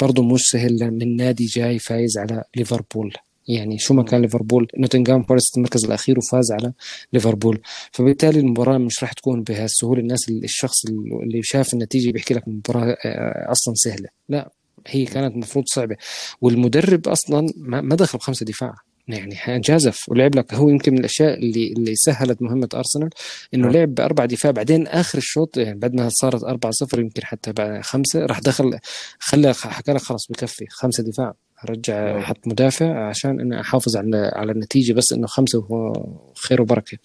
برضه مش سهل من نادي جاي فايز على ليفربول. يعني شو ما. كان ليفربول؟ نوتنغهام فورست المركز الأخير وفاز على ليفربول. فبالتالي المباراة مش راح تكون بهالسهولة. الناس الشخص اللي شاف النتيجة بيحكي لك المباراه آه، أصلا سهلة. لا هي كانت المفروض صعبة. والمدرب أصلا ما دخل بخمسة دفاع. يعني جازف. ولعب لك هو يمكن من الأشياء اللي اللي سهلت مهمة أرسنال. إنه. لعب بأربع دفاع. بعدين آخر الشوط يعني بعد ما صارت 4 0 يمكن حتى بعد خمسة راح دخل خلى حكى لك خلاص بكفي خمسة دفاع. رجع م. حط مدافع عشان انه أحافظ على على النتيجة بس إنه خمسة وهو خير وبركة.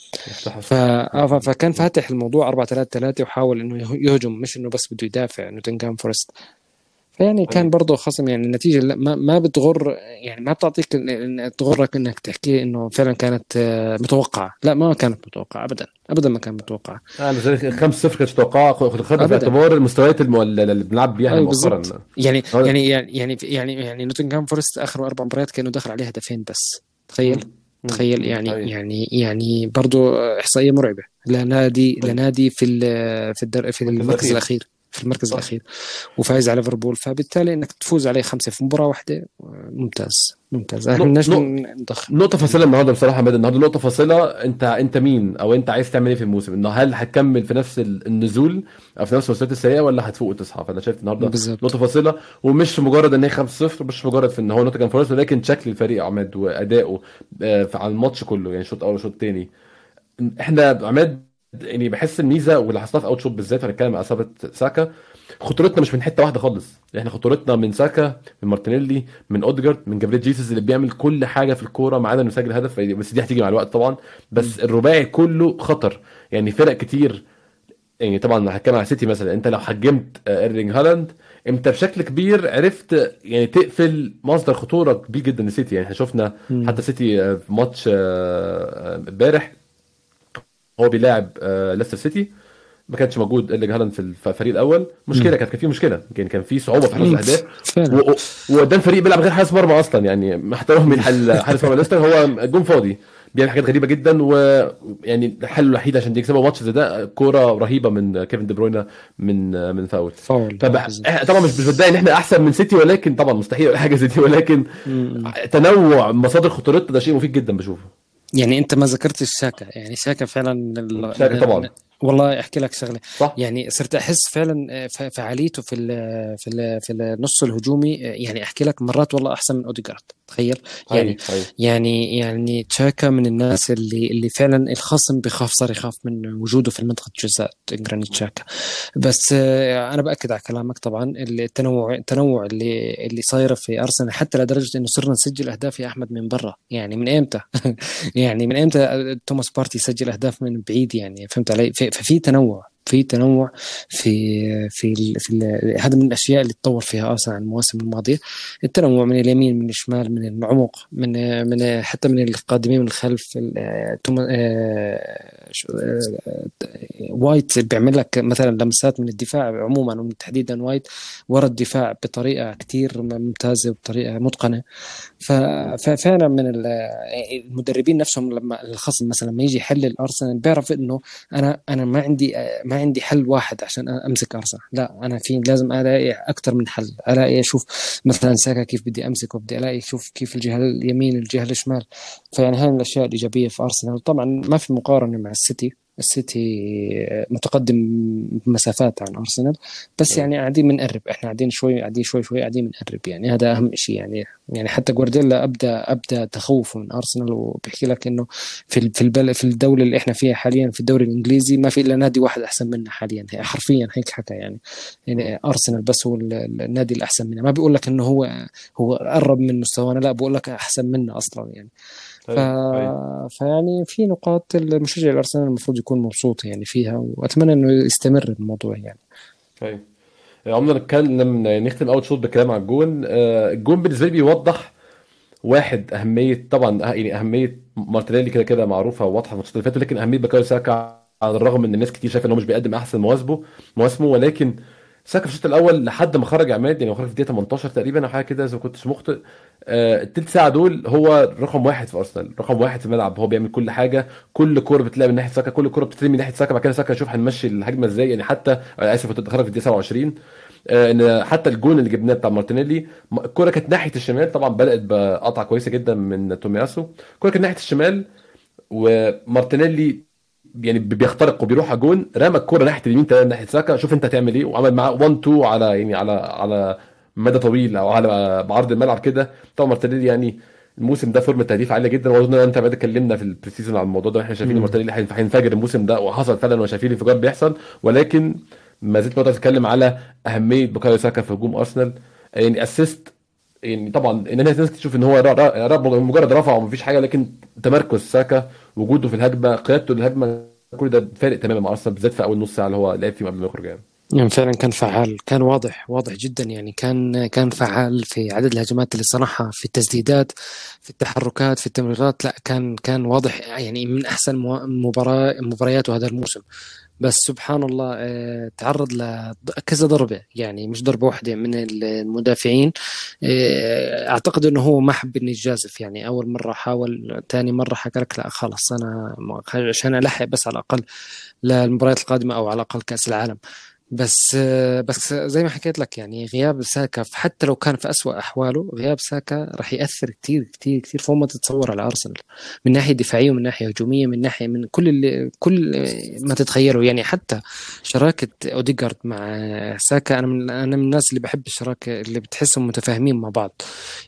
ف... آه، ف- فكان فاتح الموضوع 4 3 3 وحاول إنه يه- يهجم مش إنه بس بده يدافع نوتنغهام فورست. فيعني كان حقيقي برضه خصم يعني النتيجة لا- ما ما بتغر يعني ما بتعطيك تغرك إنك تحكي إنه فعلا كانت آه، متوقعة. لا ما كانت متوقعة ابدا ابدا ما كانت متوقعة. أنا زي 5-0 كانت متوقعة خدها في ابدا. اعتبار المستويات الم- اللي بنلعب بيها مؤخرا. يعني هو- يعني يعني يعني يعني يعني نوتنغهام فورست آخر أربع مباريات كانوا دخل عليه هدفين بس. تخيل. تخيل. يعني حقيقي يعني يعني برضه إحصائية مرعبة. لنادي لنادي في ال- في الدور في المركز الأخير. في المركز صح الأخير. وفايز على ليفربول. فبالتالي إنك تفوز عليه خمسة في مباراة واحدة ممتاز ممتاز. إحنا نق- بدناش نق- نضخ نقطة فاصلة النهارده بصراحة يا مادة النهارده نقطة فاصلة. انت أنت مين؟ أو أنت عايز تعمل إيه في الموسم؟ إنه هل هتكمل في نفس ال- النزول أو في نفس المستويات السيئة ولا هتفوق وتصحى؟ فأنا شايف النهارده نقطة فاصلة. ومش مجرد إن هي 5-0 مش مجرد في إن هو نوتنجهام فورست ولكن شكل الفريق يا عماد وادائه آه، على الماتش كله يعني شوط أول وشوط تاني. إحنا عماد يعني بحس الميزة واللي حصلها في أول شوط بالذات هنتكلم على إصابة ساكا. خطورتنا مش من حتة واحدة خالص. إحنا خطورتنا من ساكا من مارتينيلي من اودجارد من جابريل جيسوس اللي بيعمل كل حاجة في الكورة ما عدا إنه يسجل هدف. بس دي هتيجي مع الوقت طبعا. بس الرباعي كله خطر. يعني فرق كتير. يعني طبعا هتكلم على سيتي مثلا. أنت لو حجمت آه، إيرلينج هالاند أنت بشكل كبير عرفت يعني تقفل مصدر خطورة كبير جدا لسيتي. يعني إحنا شفنا. حتى سيتي آه، في ماتش آه، امبارح هو بيلاعب آه، ليستر سيتي ما كانش موجود ايرلينج هالاند في الفريق الأول. مشكلة. كانت كان في مشكلة. يعني كان في صعوبة في حراسه. الأهداف. وقدام فريق بيلعب غير حارس مرمى أصلا. يعني مع احترامي لحارس مرمى ليستر هو الجون فاضي. بيعمل حاجات غريبة جدا. ويعني الحل الوحيد عشان يكسبوا ماتش زي ده كورة رهيبة من كيفن دي بروينا من من فاول. فاول. طبعا مش مش بدعي إن إحنا أحسن من سيتي ولكن طبعا مستحيل حاجة زي دي ولكن. تنوع مصادر خطورتنا ده شيء مفيد جدا بشوفه. يعني انت ما ذكرتش ساكا يعني ساكا فعلا ال... شاكا طبعا. والله أحكي لك شغلة. صح. يعني صرت أحس فعلا ف- فعاليته في ال في ال في النص الهجومي يعني أحكي لك مرات والله أحسن من أوديجارد. تخيل؟ يعني هاي هاي يعني يعني تشاكا من الناس اللي اللي فعلا الخصم بخاف صار يخاف من وجوده في منطقه جزاء جرانيت تشاكا. بس آه، أنا بأكد على كلامك طبعا التنوع التنوع اللي اللي صايره في أرسنال حتى لدرجة إنه صرنا نسجل أهداف يا أحمد من برا. يعني من إمتى؟ <laughs> يعني من إمتى توماس بارتي يسجل أهداف من بعيد يعني؟ فهمت علي؟ في- ففي تنوع. في تنوع في في في هذا من الأشياء اللي تطور فيها ارسنال المواسم الماضية. التنوع من اليمين من الشمال من العمق من من حتى من القادمين من الخلف آه، وايت بيعمل لك مثلا لمسات من الدفاع عموما وتحديدا وايت ورا الدفاع بطريقة كثير ممتازة وبطريقة متقنة. ففعلا من المدربين نفسهم لما الخصم مثلا لما يجي يحلل أرسنال بيعرف إنه أنا أنا ما عندي ما عندي حل واحد عشان أمسك أرسنال. لا أنا في لازم ألاقي أكثر من حل. ألاقي أشوف مثلا ساكا كيف بدي أمسكه بدي ألاقي أشوف كيف الجهة اليمين الجهة الشمال. فيعني هاي الأشياء الإيجابية في أرسنال. طبعا ما في مقارنة مع السيتي. السيتي متقدم بمسافات عن أرسنال. بس نعم. يعني قاعدين بنقرب إحنا قاعدين شوي قاعدين شوي شوي قاعدين بنقرب يعني. هذا أهم شيء يعني. يعني حتى جوارديولا ابدا ابدا تخوفه من أرسنال وبيحكي لك إنه في في البلد في الدولة اللي إحنا فيها حاليا في الدوري الإنجليزي ما في إلا نادي واحد أحسن منا حاليا. حرفيا هيك حكى يعني. يعني أرسنال بس هو النادي الأحسن منا. ما بيقول لك إنه هو هو قرب من مستوانا لا بقول لك أحسن منا أصلا يعني. ف... فيعني في نقاط المشجع الأرسنال المفروض يكون مبسوط يعني فيها وأتمنى إنه يستمر الموضوع يعني. طيب. عمرنا نتكلم نختم أول شوط بكلام على الجون. آه، الجون بالنسبة لي بيوضح واحد أهمية طبعا يعني أهمية مارتينيلي كده كده معروفة وواضحة في الماتشات اللي فاتوا لكن أهمية بكايو ساكا على الرغم إن الناس كتير شايفة ان هو مش بيقدم أحسن مواسمه مواسمه ولكن ساكا في الشوط الأول لحد ما خرج عماد يعني خرج في الدقيقة 18 تقريبا أو حاجة كده إذا ما كنتش مخطئ. آه التلت ساعة دول هو رقم واحد في أرسنال رقم واحد في الملعب. هو بيعمل كل حاجة كل كورة بتلاقي من ناحية ساكا كل كورة بتترمي من ناحية ساكا بعد كده ساكا يشوف هنمشي الهجمة إزاي. يعني حتى آه آسف خرج في الدقيقة 27 آه إن حتى الجون اللي جبناه بتاع مارتينيلي الكورة كانت ناحية الشمال طبعا بدأت بقطعه كويسة جدا من تومياسو. الكورة كانت ناحية الشمال ومارتينيلي يعني بيخترق وبيروح جون رمى الكورة ناحية اليمين ناحية ساكا شوف انت هتعمل إيه وعمل معاه 1 2 على يعني على على مدى طويل أو على بعرض الملعب كده. طبعا مارتينيلي يعني الموسم ده فورمه تهديف عاليه جدا. واظن انت بعد اتكلمنا في ال pre-season على الموضوع ده إحنا شايفين مارتينيلي هينفجر الموسم ده وحصل فعلا وشايفين انفجار بيحصل. ولكن ما زلت بقدر أتكلم على أهمية بوكايو ساكا في هجوم أرسنال. يعني assist يعني طبعا الناس تشوف إن هو مجرد رفع ومفيش حاجة لكن تمركز ساكا وجوده في الهجمة قيادته للهجمة كل ده فارق تماما مع أرسنال بالذات في أول نص ساعة اللي هو لعب فيه قبل ما يخرج يعني. يعني فعلا كان فعال كان واضح واضح جدا يعني. كان كان فعال في عدد الهجمات اللي صنعها في التسديدات في التحركات في التمريرات. لا كان كان واضح يعني من أحسن مباراة مبارياته هذا الموسم. بس سبحان الله آه، تعرض لكذا ضربة يعني مش ضربة واحدة من المدافعين. آه، أعتقد إنه هو ما حب إنه يجازف يعني أول مرة حاول ثاني مرة حكى لك لا خلص أنا عشان ألحق بس على الأقل للمباريات القادمة أو على الأقل كأس العالم. بس بس زي ما حكيت لك يعني غياب ساكا حتى لو كان في أسوأ أحواله غياب ساكا راح يأثر كثير كثير كثير فوق ما تتصور على أرسنال. من ناحية دفاعية ومن ناحية هجومية من ناحية من كل اللي كل ما تتخيله. يعني حتى شراكة أوديجارد مع ساكا أنا من أنا من الناس اللي بحب الشراكة اللي بتحسهم متفاهمين مع بعض.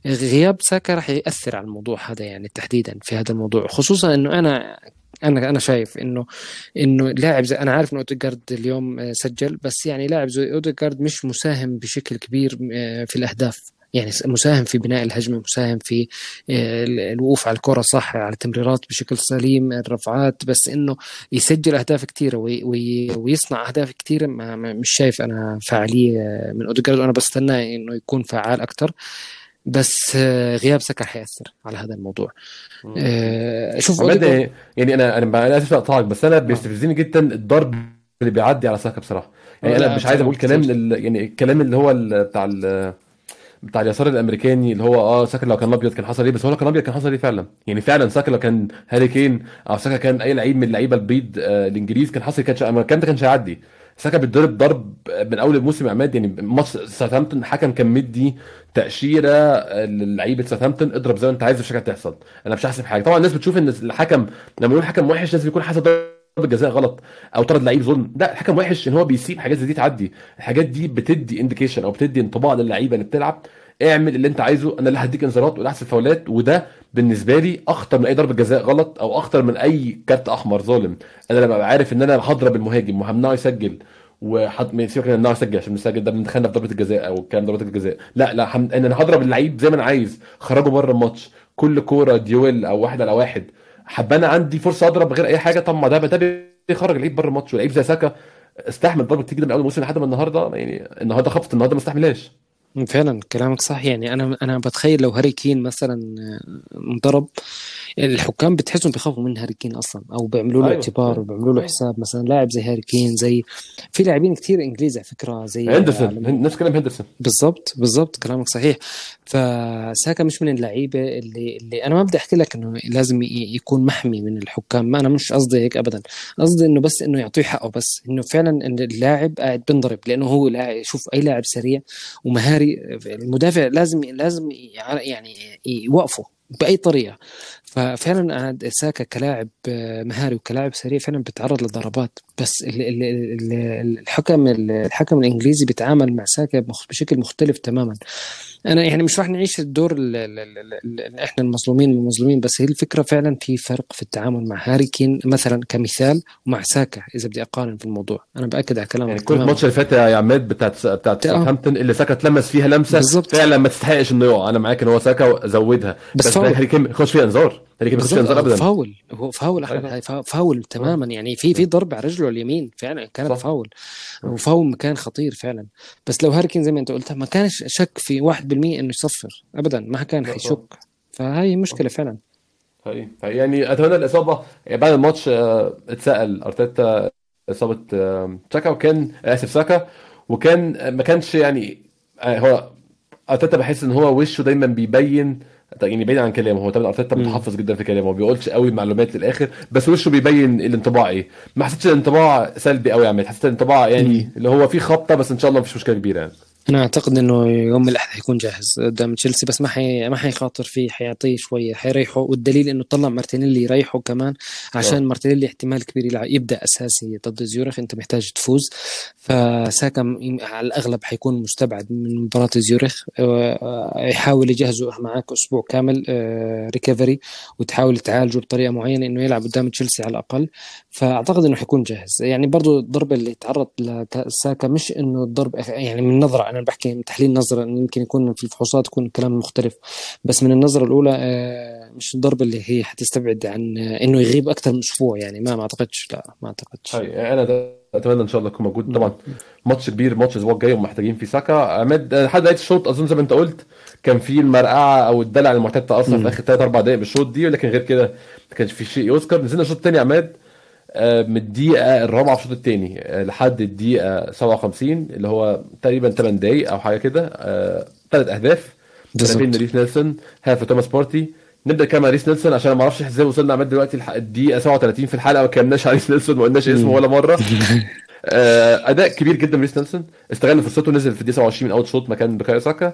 غياب ساكا راح يأثر على الموضوع هذا يعني تحديدا في هذا الموضوع. خصوصا إنه أنا أنا أنا شايف إنه إنه لاعب زي أنا عارف انه أوديجارد اليوم آه، سجل بس يعني لاعب زي أوديجارد مش مساهم بشكل كبير آه، في الأهداف. يعني مساهم في بناء الهجمة مساهم في آه، الوقوف على الكرة صح على التمريرات بشكل سليم الرفعات بس إنه يسجل أهداف كثيره ويصنع أهداف كثيره مش شايف أنا فعاليه من أوديجارد. وأنا بستنى إنه يكون فعال أكثر بس آه، غياب سكر حيأثر على هذا الموضوع. آه شوف يعني أنا أنا آسف اقطعك بس أنا بيستفزني جدا الضرب اللي بيعدي على ساكا بصراحة. يعني أنا مش عايز أقول كلام يعني الكلام اللي هو بتاع بتاع اليسار الأمريكاني اللي هو آه ساكا لو كان أبيض كان حصل إيه بس هو لو كان أبيض كان حصل إيه فعلا. يعني فعلا ساكا لو كان هاري كين أو ساكا كان أي لعيب من اللعيبة البيض آه الإنجليز كان حصل كان كان ده كانش هيعدي. ساكا بيتضرب ضرب من أول الموسم عماد يعني ماتش ساوثهامبتون الحكم كان مدي تأشيرة للعيبة ساوثهامبتون اضرب زي ما انت عايز مش هتحصل أنا مش هحسب حاجة. طبعا الناس بتشوف إن الحكم لما يقول حكم وحش لازم يكون حسب ضربة جزاء غلط أو طرد لعيب ظلم. لا الحكم وحش إن هو بيسيب حاجات زي دي تعدي. الحاجات دي بتدي indication أو بتدي انطباع للعيبة اللي بتلعب. اعمل اللي انت عايزه أنا اللي هديك انذارات ولا احسب فاولات وده بالنسبة لي أخطر من أي ضربة جزاء غلط أو أخطر من أي كارت أحمر ظالم. أنا لما ابقى عارف إن أنا هضرب المهاجم وهمنعه يسجل وحط من سيبك إن أنا اسجل عشان مسجل ده بندخلنا في ضربة الجزاء أو كان ضربة الجزاء. لا لا حم... إن أنا هضرب اللعيب زي ما أنا عايز خرجه بره الماتش كل كورة duel أو واحد على واحد. حب أنا عندي فرصة أضرب غير أي حاجة طب ما ده ده بيخرج اللعيب بره الماتش. ولعيب زي ساكا استحمل ضربة جدا من أول الموسم لحد ما النهارده يعني النهارده خبطة النهارده ما استحملهاش. فعلا كلامك صح. يعني أنا أنا بتخيل لو هاري كين مثلا انضرب الحكام بتحسهم بيخافوا من هاري كين أصلا أو بيعملوا له أيوه اعتبار وبيعملوا له حساب مثلا لاعب زي هاري كين زي في لاعبين كتير إنجليزي على فكرة زي هندرسون نفس كلام هندرسون. بالضبط بالضبط كلامك صحيح. فساكا مش من اللعيبة اللي اللي أنا ما بدي أحكي لك إنه لازم يكون محمي من الحكام. ما أنا مش قصدي هيك ابدا. قصدي إنه بس إنه يعطيه حقه بس إنه فعلا إن اللاعب قاعد بنضرب لأنه هو لاعب شوف أي لاعب سريع ومهاري المدافع لازم لازم يع- يعني يوقفه. بأي طريقة. ففعلا ساكا كلاعب مهاري وكلاعب سريع فعلا بيتعرض لضربات بس ال- ال- ال- الحكم الحكم الإنجليزي بيتعامل مع ساكا بشكل مختلف تماما. أنا يعني مش راح نعيش الدور ال ال ال ال ال إحنا المظلومين المظلومين بس هي الفكرة فعلا في فرق في التعامل مع هاري كين مثلا كمثال ومع ساكا إذا بدي أقارن في الموضوع. أنا بأكد على يعني كلامك كل تماما. الماتش اللي فات يا عماد بتاعت بتاعت آه. ساوثهامبتون اللي ساكا اتلمس فيها لمسة بالظبط فعلا ما تستحقش إنه يقع. أنا معاك إن هو ساكا زودها. بس بس هاري كين يخش فيها إنذار. بالظبط انذار هو ابدا. فاول. هو فاول احمد هاي فا- فاول تماما. يعني في في ضربه على رجله اليمين. فعلا كانت صح فاول. وفاول مكان خطير فعلا. بس لو هاري كين زي ما أنت قلت ما كانش شك في 1% إنه يصفر. ابدا ما كان حيشك. فهي مشكلة فعلا. هاي هاي يعني أتمنى الإصابة. يعني بعد الماتش آه، اتسأل. أرتيتا إصابة ساكا وكان آسف ساكا. وكان ما كانش يعني آه، هو أرتيتا بحس إن هو وشه دايما بيبين يعني بعيد عن كلامه هو طبعا أرتيتا متحفظ جدا في كلامه ما بيقولش قوي معلومات للآخر بس وشه بيبين الانطباع إيه. ما حسيتش الانطباع سلبي قوي يا عماد حسيت الانطباع يعني اللي هو فيه خبطة بس إن شاء الله مفيش مشكلة كبيرة يعني. أنا أعتقد إنه يوم الأحد حيكون جاهز قدام تشيلسي بس ما حي... ما حيخاطر فيه حيعطيه شوية حيريحه. والدليل إنه طلع مارتينيلي يريحه كمان عشان آه مارتينيلي احتمال كبير يلعب يبدأ أساسي ضد زيورخ أنت محتاج تفوز. فساكا على الأغلب حيكون مستبعد من مباراة زيورخ. آه، يحاول يجهزه معك أسبوع كامل recovery وتحاول تعالجه بطريقة معينة إنه يلعب قدام تشيلسي على الأقل. فأعتقد إنه حيكون جاهز. يعني برضو الضربه اللي تعرض لساكا مش إنه الضرب يعني من نظرة أنا بحكي من تحليل نظرة يمكن يكون في الفحوصات يكون الكلام مختلف. بس من النظرة الأولى آه، مش الضربه اللي هي حتستبعد عن آه، إنه يغيب أكثر من أسبوع يعني ما ما أعتقدش لا ما أعتقدش. هاي أنا ده أتمنى إن شاء الله يكون موجود. طبعا ماتش كبير ماتش الأسبوع الجاي ومحتاجين فيه ساكا. عماد لحد نهايه الشوط أظن زي ما أنت قلت كان في المرقعة أو الدلع المعتاد أرسنال في آخر 3 4 دقائق بالشوط دي ولكن غير كده ما كانش في شيء يذكر. نزلنا الشوط الثاني عماد آه، من الدقيقة الرابعة في الشوط الثاني لحد الدقيقة 57 اللي هو تقريبا 8 دقائق أو حاجة كده ثلاث أهداف. هدفين لريس نيلسون هدف توماس بارتي. نبدأ كمان ريس نيلسون عشان ما أعرفش إزاي وصلنا عماد دلوقتي الدقيقة 37 في الحلقة ما كلمناش على ريس نيلسون ما قلناش اسمه ولا مرة. <laughs> آه، أداء كبير جدا من ريس نيلسون. استغل فرصته نزل في الدقيقة 27 من أول شوط مكان بكايو ساكا.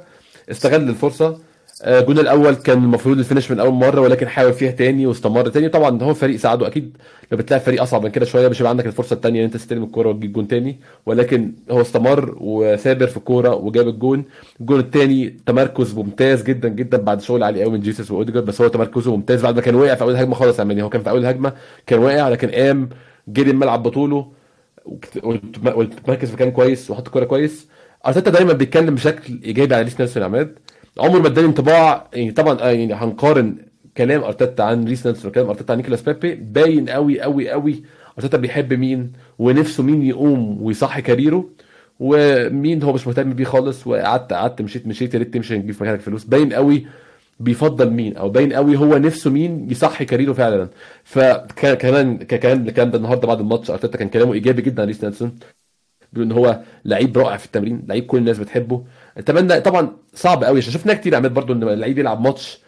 استغل الفرصة. آه، الجون الأول كان المفروض ال finish من أول مرة ولكن حاول فيها تاني واستمر تاني. طبعا هو فريق ساعده أكيد. لو بتلاعب فريق أصعب من كده شوية مش هيبقى عندك الفرصة الثانية إن أنت تستلم الكورة وتجيب جون تاني. ولكن هو استمر وثابر في الكورة وجاب الجون. الجون الثاني تمركز ممتاز جدا جدا بعد شغل عالي قوي من جيسوس وأوديجارد. بس هو تمركزه ممتاز. بعد ما كان واقع في أول هجمة خالص يعني هو كان في أول هجمة كان واقع لكن قام جري الملعب بطوله والتمركز في مكان كويس وحط الكورة كويس. أرتيتا دايما بيتكلم بشكل إيجابي على ريس نيلسون عماد. عمره ما اداني انطباع يعني طبعا آه، يعني هنقارن كلام أرتيتا عن ريس نيلسون وكلام أرتيتا عن نيكولاس بيبي. باين قوي قوي قوي أرتيتا بيحب مين ونفسه مين يقوم ويصحي career ه ومين هو مش مهتم بيه خالص وقعدت قعدت مشيت مشيت يا ريت تمشي نجيب في مكانك فلوس. باين قوي بيفضل مين أو باين قوي هو نفسه مين يصحي career ه فعلا. فكمان كان الكلام ده النهارده بعد الماتش أرتيتا كان كلامه إيجابي جدا عن ريس نيلسون بيقول إن هو لعيب رائع في التمرين لعيب كل الناس بتحبه. اتمنى طبعا صعب قوي. عشان شفنا كتير عماد برضو إن اللعيب يلعب ماتش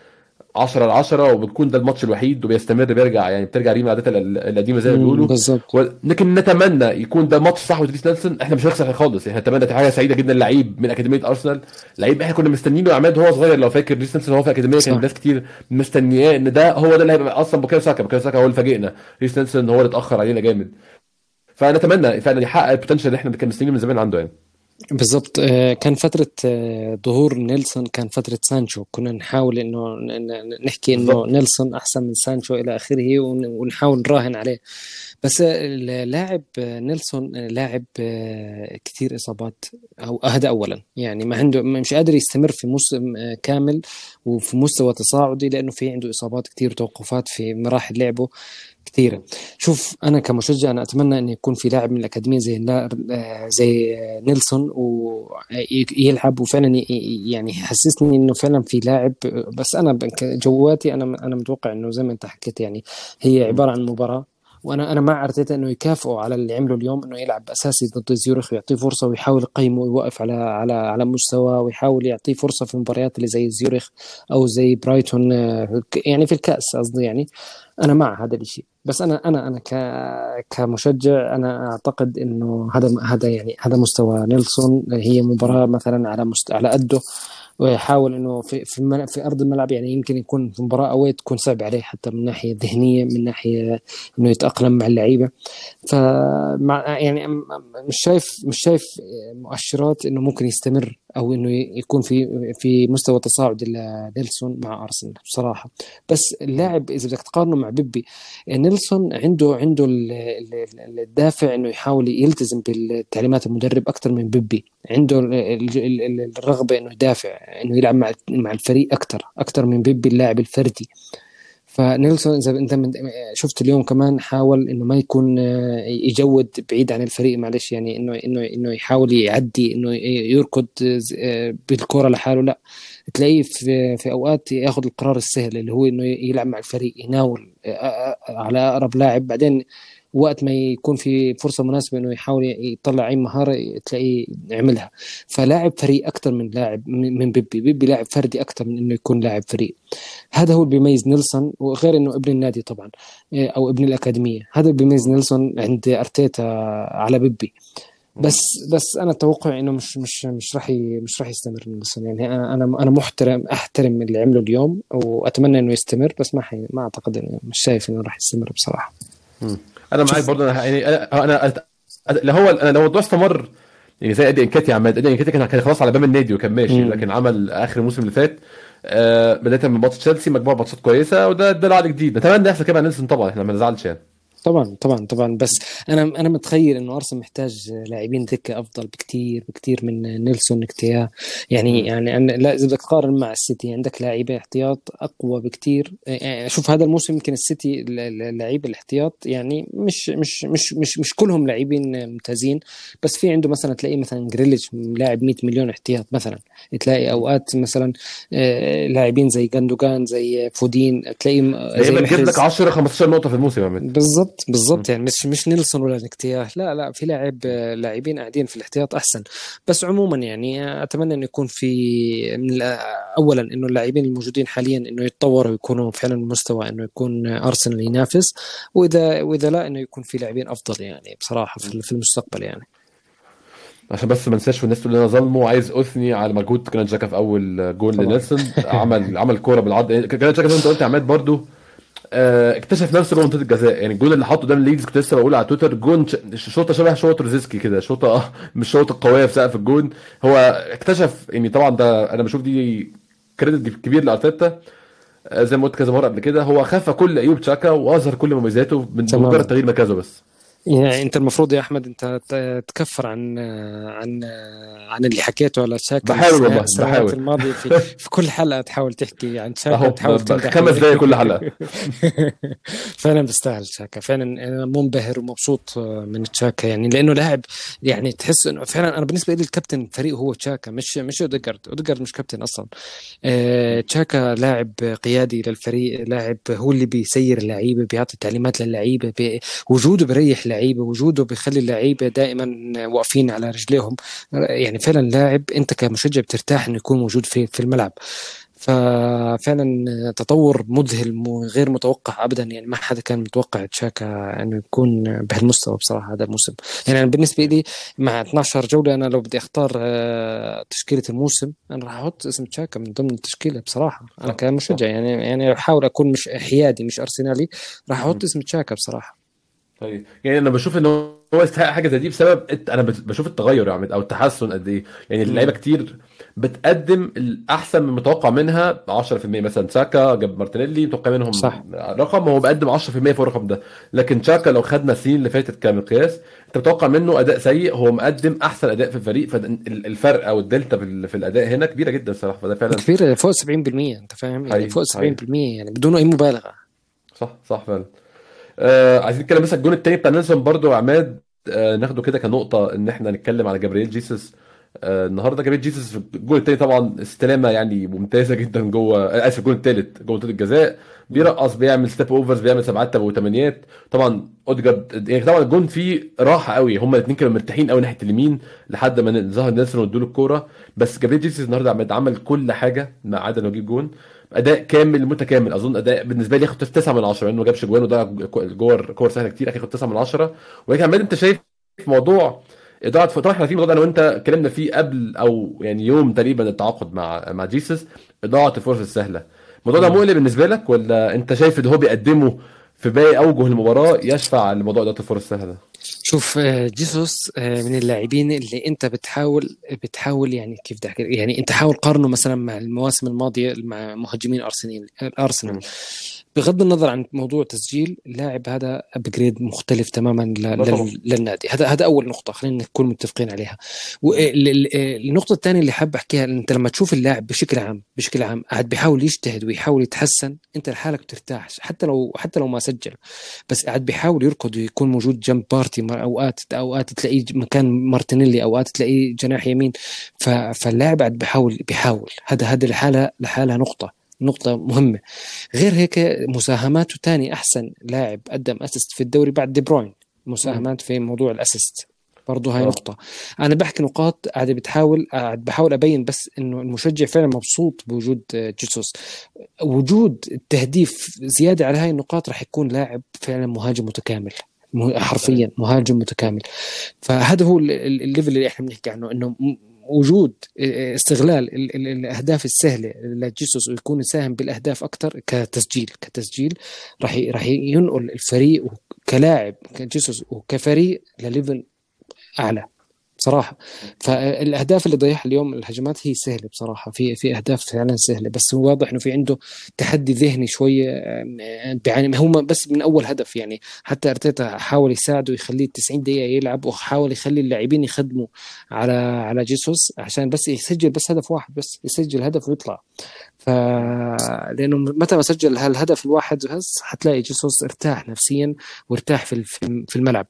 10 ل 10 وبتكون ده الماتش الوحيد وبيستمر بيرجع يعني بترجع ريما لعادتها القديمه زي ما بيقولوا. بالظبط. لكن نتمنى يكون ده ماتش صح وريس نيلسون. إحنا مش هنخسر خالص. إحنا نتمنى حاجة سعيدة جدا لعيب من أكاديمية أرسنال. لعيب إحنا كنا مستنيينه عماد وهو صغير لو فاكر. ريس نيلسون وهو في أكاديمية كان ناس كتير مستنياه إن ده هو ده اللي هيبقى أصلا بوكايو ساكا. بوكايو ساكا هو اللي فاجئنا. ريس نيلسون هو اللي اتأخر علينا جامد. فنتمنى فعلا يحقق ال potential اللي إحنا كنا مستنيينه من زمان عنده يعني. بالضبط. آه، كان فترة آه، ظهور نيلسون كان فترة سانشو. كنا نحاول إنه نحكي إنه نيلسون أحسن من سانشو إلى آخره ون- ونحاول نراهن عليه. بس اللاعب نيلسون لاعب آه، كثير إصابات أو هذا اولا. يعني ما عنده مش قادر يستمر في موسم كامل وفي مستوى تصاعدي لأنه في عنده إصابات كثير وتوقفات في مراحل لعبه. كثيرة. شوف أنا كمشجع أنا أتمنى أن يكون في لاعب من الأكاديمية زي آه، زي نيلسون ويلعب وفعلا يعني يحسسني إنه فعلا في لاعب. بس أنا جواتي أنا أنا متوقع إنه زي ما أنت حكيت يعني هي عبارة عن مباراة. وأنا أنا مع ارتيتا إنه يكافئه على اللي عمله اليوم إنه يلعب أساسي ضد زيورخ ويعطيه فرصة ويحاول يقيمه ويوقف على على على مستوى ويحاول يعطيه فرصة في المباريات اللي زي زيورخ أو زي برايتون آه، يعني في الكأس قصدي يعني. أنا مع هذا الشيء بس أنا أنا أنا كمشجع أنا أعتقد إنه هذا هذا يعني هذا مستوى نيلسون هي مباراة مثلا على مست... على قده. ويحاول إنه في في, في أرض الملعب يعني يمكن يكون في مباراة اوي تكون صعب عليه حتى من ناحية ذهنية من ناحية إنه يتأقلم مع اللعيبة. فمع يعني مش شايف مش شايف مؤشرات إنه ممكن يستمر أو إنه يكون في في مستوى تصاعد نيلسون مع أرسنال بصراحة. بس اللاعب إذا بدك تقارنه مع بيبي نيلسون عنده عنده الدافع إنه يحاول يلتزم بالتعليمات المدرب أكثر من بيبي. عنده الرغبة إنه يدافع إنه يلعب مع مع الفريق أكثر أكثر من بيبي اللاعب الفردي. فنيلسون إذا أنت شفت اليوم كمان حاول إنه ما يكون آه، يجود بعيد عن الفريق معلش يعني إنه إنه إنه يحاول يعدي إنه يركض آه، بالكرة لحاله لا. تلاقيه في في أوقات ياخذ القرار السهل اللي هو إنه يلعب مع الفريق يناول آه، على أقرب لاعب. بعدين وقت ما يكون في فرصة مناسبة إنه يحاول يطلع أي مهارة تلاقيه يعملها. فلاعب فريق أكثر من لاعب من بيبي. بيبي لاعب فردي أكثر من إنه يكون لاعب فريق. هذا هو اللي بيميز نيلسون وغير إنه ابن النادي طبعا إيه، أو ابن الأكاديمية. هذا اللي بيميز نيلسون عند أرتيتا على بيبي. بس بس أنا توقعي إنه مش مش مش راح مش راح يستمر نيلسون. يعني أنا أنا أنا محترم أحترم اللي عمله اليوم وأتمنى إنه يستمر بس ما حي ما أعتقد انه مش شايف إنه راح يستمر بصراحة. أنا معاك برضه أنا يعني أنا أنا اللي هو أنا لو الموضوع استمر يعني زي أدي إنكاتي عماد أدي إنكاتي كان خلاص على باب النادي وكان ماشي لكن عمل آخر الموسم اللي فات آه بداية من ماتش تشيلسي مجموعة ماتشات كويسة وخد العقد جديد. نتمنى يحصل كده مع نيلسون طبعا إحنا ما نزعلش يعني. طبعا طبعا طبعا. بس أنا أنا متخيل إنه أرسنال محتاج لاعبين دكه أفضل بكثير بكثير من نيلسون ونكيتيا يعني يعني أنا لا إذا بدك تقارن مع السيتي عندك لاعبين احتياط أقوى بكثير يعني شوف هذا الموسم يمكن السيتي اللاعبين الاحتياط يعني مش مش مش مش مش كلهم لاعبين ممتازين. بس في عنده مثلا تلاقي مثلا جريليتش لاعب 100 مليون احتياط مثلا. تلاقي أوقات مثلا آه، لاعبين زي جوندوجان زي فودين تلاقي زي بتجيب لك 10 15 نقطة في الموسم بالضبط. بالضبط بالضبط يعني مش مش نيلسون ولا نكتياه لا لا في لاعب لاعبين قاعدين في الاحتياط أحسن. بس عموما يعني أتمنى انه يكون في من اولا إنه اللاعبين الموجودين حاليا إنه يتطوروا ويكونوا فعلا مستوى إنه يكون أرسنال ينافس وإذا وإذا لا إنه يكون في لاعبين أفضل يعني بصراحة في المستقبل يعني. عشان بس ما انساش والناس تقول أنا ظلمه عايز اثني على مجهود كان جاكا في أول جول لنيلسون عمل عمل كورة بالعرض. كان جاكا زي ما أنت قلت عماد برده آه، اكتشف نفسه جوه منطقة الجزاء. يعني الجول اللي حطه قدام ليدز كنت لسه بقول على تويتر جون شوطه شبه شوط روزيسكي كده شوطه مش شوطه قوية في سقف الجون. هو اكتشف يعني طبعا ده أنا بشوف دي credit كبير لأرتيتا آه، زي ما قلت كذا مرة قبل كده. هو خفى كل عيوب تشاكا وأظهر كل مميزاته من مجرد تغيير مركزه بس. يعني انت المفروض يا احمد انت تكفر عن عن عن اللي حكيته على شاكا بحاول والله بحاول. الماضي في, <laughs> في كل حلقة تحاول تحكي عن شاكا تحاول خمس دقائق كل حلقة. <laughs> فعلا بيستاهل شاكا فعلا أنا منبهر ومبسوط من تشاكا يعني لأنه لاعب يعني تحس إنه فعلا أنا بالنسبة لي الكابتن الفريق هو تشاكا مش مش أوديجارد. أوديجارد مش كابتن أصلا. آه، تشاكا لاعب قيادي للفريق لاعب هو اللي بيسير اللعيبة بيعطي تعليمات للعيبة وجوده بريح اللعيبه وجوده بيخلي اللعيبة دائما واقفين على رجليهم. يعني فعلا لاعب أنت كمشجع بترتاح إنه يكون موجود في في الملعب. ففعلا تطور مذهل غير متوقع ابدا. يعني ما حدا كان متوقع تشاكا إنه يكون بهالمستوى بصراحة هذا الموسم. يعني أنا بالنسبة لي مع 12 جولة أنا لو بدي أختار آه، تشكيلة الموسم أنا راح أحط اسم تشاكا من ضمن التشكيلة بصراحة. أنا كمشجع يعني يعني أحاول أكون مش حيادي مش أرسنالي راح أحط اسم تشاكا بصراحة. طيب. يعني أنا بشوف إن هو يستحق حاجة زي دي بسبب أنا بشوف التغير يا عماد أو التحسن قد إيه. يعني اللعيبة كتير بتقدم الأحسن من المتوقع منها 10% مثلا ساكا جاب مارتينيلي متوقع منهم صح. رقم هو بقدم 10% فوق الرقم ده. لكن تشاكا لو خدنا السنين اللي فاتت كمقياس أنت متوقع منه أداء سيء هو مقدم أحسن أداء في الفريق. فالفرق أو الدلتا في الأداء هنا كبيرة جدا الصراحة. فده فعلا كبيره فوق 70% أنت فاهم؟ يعني فوق 70% يعني بدون أي مبالغة. صح صح فعلا. آه عايزين نتكلم مثلا الجون التاني بتاع نيلسون برضو عماد. آه ناخده كده كنقطة إن إحنا نتكلم على جابرييل جيسوس. آه النهارده جابرييل جيسوس في الجون التاني طبعا استلامة يعني ممتازة جدا جوه آه، آسف الجون التالت جوه منطقة الجزاء. بيرقص بيعمل step overs بيعمل سبعات وثمانيات طبعا أودجارد يعني طبعا الجون فيه راحة قوي. هما الاثنين كانوا مرتاحين قوي ناحية اليمين لحد ما ظهر نيلسون وادوا له الكورة. بس جابريل جيسوس النهارده عمل كل حاجة ما عدا إنه يجيب جون. أداء كامل متكامل. أظن أداء بالنسبة لي ياخد 9 من 10 لأنه ما جابش جوان وضيع جوار كور سهلة كتير ياخد 9 من 10 ولكن عماد أنت شايف موضوع اضاعه طبعا إحنا في الموضوع ده أنا وأنت اتكلمنا فيه قبل أو يعني يوم تقريبا التعاقد مع مع جيسوس اضاعه الفرص السهلة. الموضوع ده مقلق بالنسبة لك ولا أنت شايف إن هو بيقدمه في باقي أوجه المباراة يشفع لموضوع اضاعه الفرص السهلة شوف آه، جيسوس آه، من اللاعبين اللي انت بتحاول بتحاول يعني كيف بدي يعني انت حاول قارنه مثلا مع المواسم الماضية مع مهاجمين أرسنال أرسنال. بغض النظر عن موضوع تسجيل اللاعب هذا ابجريد مختلف تماما للنادي. هذا هذا أول نقطة خلينا نكون متفقين عليها. والنقطه الثانية اللي حاب أحكيها أنت لما تشوف اللاعب بشكل عام بشكل عام قاعد بيحاول يجتهد ويحاول يتحسن أنت لحالك بترتاح حتى لو حتى لو ما سجل. بس قاعد بيحاول يركض ويكون موجود جنب بارتي اوقات أوقات تلاقيه مكان مارتينيلي أوقات تلاقيه جناح يمين. فاللاعب قاعد بيحاول بيحاول. هذا هذا لحالها لحالها نقطة. نقطة مهمة. غير هيك مساهماته تاني أحسن لاعب قدم assist في الدوري بعد دي بروين. مساهمات في موضوع ال assist برضه هاي أوه. نقطة. أنا بحكي نقاط قاعد بتحاول قاعد بحاول أبين بس إنه المشجع فعلا مبسوط بوجود جيسوس. وجود التهديف زيادة على هاي النقاط راح يكون لاعب فعلا مهاجم متكامل. حرفيا مهاجم متكامل. فهذا هو ال level اللي إحنا بنحكي عنه إنه وجود استغلال الأهداف السهلة لجيسوس ويكون يساهم بالأهداف أكثر كتسجيل. كتسجيل راح راح ينقل الفريق كلاعب كجيسوس وكفريق لل level أعلى. بصراحة. فالأهداف اللي ضيعها اليوم الهجمات هي سهلة بصراحة. في في أهداف فعلا سهلة بس هو واضح إنه في عنده تحدي ذهني شوية بيعاني هم بس من أول هدف يعني. حتى أرتيتا حاول يساعده يخليه 90 دقيقة يلعب وحاول يخلي اللاعبين يخدموا على على جيسوس عشان بس يسجل بس هدف واحد بس يسجل هدف ويطلع. ف لأنه متى ما سجل هالهدف الواحد بس حتلاقي جيسوس ارتاح نفسيا وارتاح في في الملعب.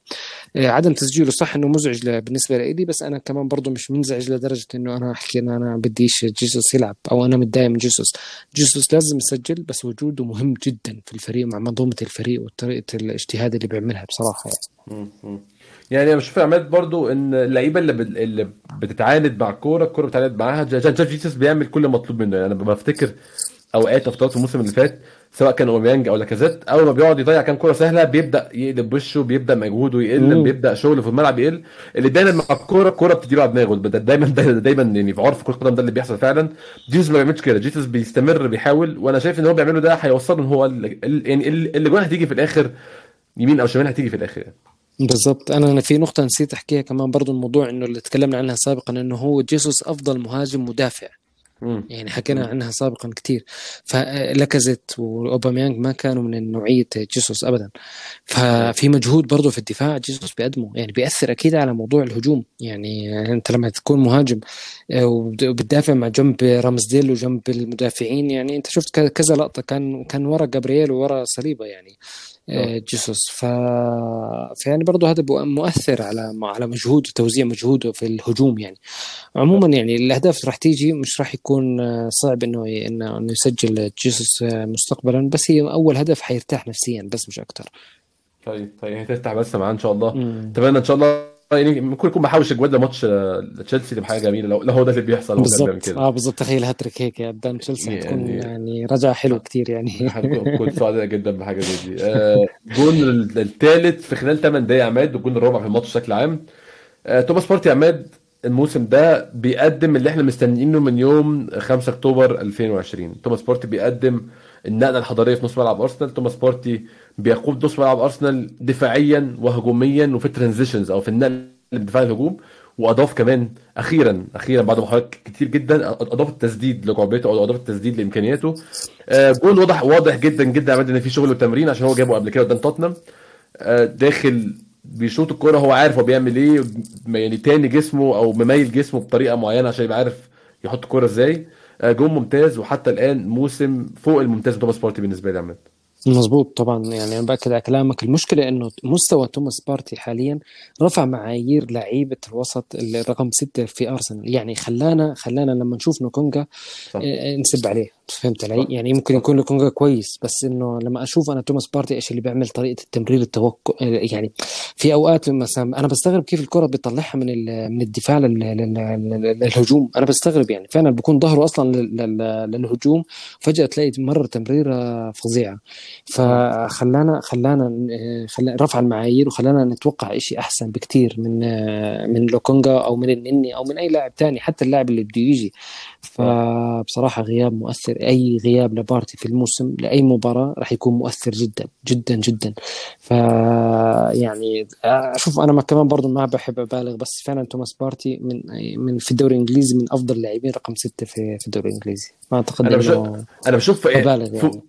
آه، عدم تسجيله صح إنه مزعج بالنسبة لي بس أنا كمان برضه مش منزعج لدرجة إنه أنا أحكي إن أنا بديش جيسوس يلعب أو أنا متضايق من جيسوس. جيسوس لازم يسجل بس وجوده مهم جدا في الفريق مع منظومة الفريق وطريقة الاجتهاد اللي بيعملها بصراحة يعني. يعني أنا بشوف عماد برضو إن اللعيبة اللي اللي بتتعاند مع الكورة الكورة بتتعاند معاها. جان جيسوس بيعمل كل مطلوب منه. يعني أنا بفتكر أوقات في الموسم اللي فات سواء كان اوميانج أو لاكازيت أول ما بيقعد يضيع كام كورة سهلة بيبدأ يقلب وشه بيبدأ مجهوده يقل بيبدأ شغله في الملعب يقل. اللي دايما مع الكورة الكورة بتجي له على دماغه. دايما دايما, دايما يعني في عرف كرة القدم ده اللي بيحصل فعلا. جيسوس ما بيعملش كده. جيسوس بيستمر بيحاول. وأنا شايف إن هو بيعمله ده هيوصله إن هو يعني اللي جوه هتيجي في الآخر يمين أو شمال هتيجي في الآخر. يعني. بالضبط. أنا في نقطة نسيت أحكيها كمان برضو الموضوع إنه اللي تكلمنا عنها سابقا إنه هو جيسوس أفضل مهاجم مدافع. يعني حكينا عنها سابقا كثير فلكزت وأوباميانج ما كانوا من نوعية جيسوس ابدا. ففي مجهود برضه في الدفاع جيسوس بيقدمه. يعني بيأثر أكيد على موضوع الهجوم. يعني أنت لما تكون مهاجم آه، وبتدافع مع جنب رامزديل وجنب المدافعين يعني أنت شفت كذا لقطة كان كان ورا جابرييل وورا صليبة يعني. آه، جيسوس. ف... فيعني برضه هذا مؤثر على على مجهود وتوزيع مجهوده في الهجوم يعني. عموما يعني الأهداف راح تيجي مش راح يكون آه، صعب إنه إنه إنه يسجل جيسوس آه، مستقبلا بس هي أول هدف حيرتاح نفسيا بس مش أكثر طيب طيب هتفتح بس معاه إن شاء الله. اتمنى إن شاء الله يعني ممكن يكون بحاول جوا ماتش تشيلسي تبقى حاجة جميلة. لو, هو ده اللي بيحصل بالظبط. آه بالظبط. تخيل هاتريك هيك قدام تشيلسي يعني تكون <laughs> يعني رجعة حلو كثير يعني. <laughs> كنت <laughs> سعيد جدا بحاجة زي دي. آه جون الثالث في خلال 8 دقائق عماد والجون الرابع في الماتش بشكل عام. آه توماس بارتي عماد الموسم ده بيقدم اللي إحنا مستنيينه من يوم 5 أكتوبر 2020 توماس بارتي بيقدم النقلة الحضارية في نص ملعب أرسنال. توماس بارتي بيقود نص ملعب أرسنال دفاعيا وهجوميا وفي ال transitions أو في النقل من دفاع الهجوم. وأضاف كمان أخيرا أخيرا بعد محاولات كتير جدا أضاف التسديد لجعبته أو أضاف التسديد لإمكانياته. آه، جون واضح واضح جدا جدا عماد إن في شغل وتمرين عشان هو جابه قبل كده قدام توتنهام. آه، داخل بيشوط الكوره هو عارف هو بيعمل إيه يعني تاني جسمه أو مميل جسمه بطريقة معينة عشان يبقى عارف يحط الكوره إزاي. آه، جون ممتاز وحتى الآن موسم فوق الممتاز توماس بارتي بالنسبة لي عماد. مظبوط طبعا. يعني أنا بأكد على كلامك. المشكلة إنه مستوى توماس بارتي حاليا رفع معايير لعيبة الوسط الرقم ستة في أرسنال. يعني خلانا خلانا لما نشوف لوكونجا آه، نسب عليه. فهمت علي؟ يعني ممكن يكون لوكونجا كويس بس إنه لما أشوف أنا توماس بارتي إيش اللي بيعمل طريقة التمرير التوقع يعني في أوقات مثلا أنا بستغرب كيف الكرة بيطلعها من من الدفاع لل- لل- لل- للهجوم. أنا بستغرب يعني فعلا بكون ظهره أصلا لل- لل- للهجوم فجأة تلاقي مرر تمريرة فظيعة. فخلانا خلانا آه، خلا رفع المعايير وخلانا نتوقع شيء أحسن بكتير من من لوكونجا أو من النني أو من أي لاعب تاني حتى اللاعب اللي بده يجي. فبصراحه غياب مؤثر. أي غياب لبارتي في الموسم لأي مباراة راح يكون مؤثر جدا جدا جدا. ف يعني أشوف أنا ما كمان برضو ما بحب أبالغ بس فعلا توماس بارتي من من في الدوري الإنجليزي من أفضل اللاعبين رقم ستة في في الدوري الإنجليزي. ما أعتقد أنا بشوف أنا بشوف في يعني.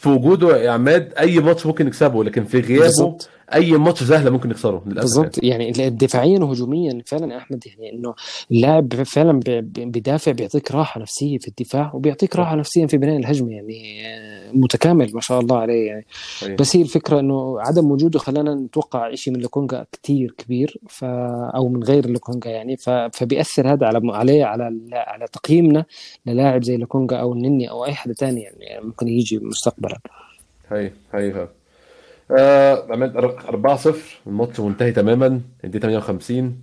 في وجوده يا عماد أي ماتش ممكن نكسبه لكن في غيابه بالضبط. أي ماتش سهل ممكن نخسره للأسف يعني. بالضبط. يعني دفاعيا وهجوميا فعلا أحمد يعني إنه اللاعب فعلا ب- ب- بيدافع بيعطيك راحة نفسية في الدفاع وبيعطيك راحة نفسيه في بناء الهجمة يعني آه، متكامل ما شاء الله عليه يعني. صحيح. بس هي الفكرة إنه عدم وجوده خلانا نتوقع شيء من لوكونجا كتير كبير ف أو من غير لوكونجا يعني. ف... فبيأثر هذا على عليه على على تقييمنا للاعب زي لوكونجا أو النني أو أي حدا تاني يعني ممكن يجي مستقبلا. هي هي هي آه عماد 4-0 الماتش منتهي تماما. الدقيقة 58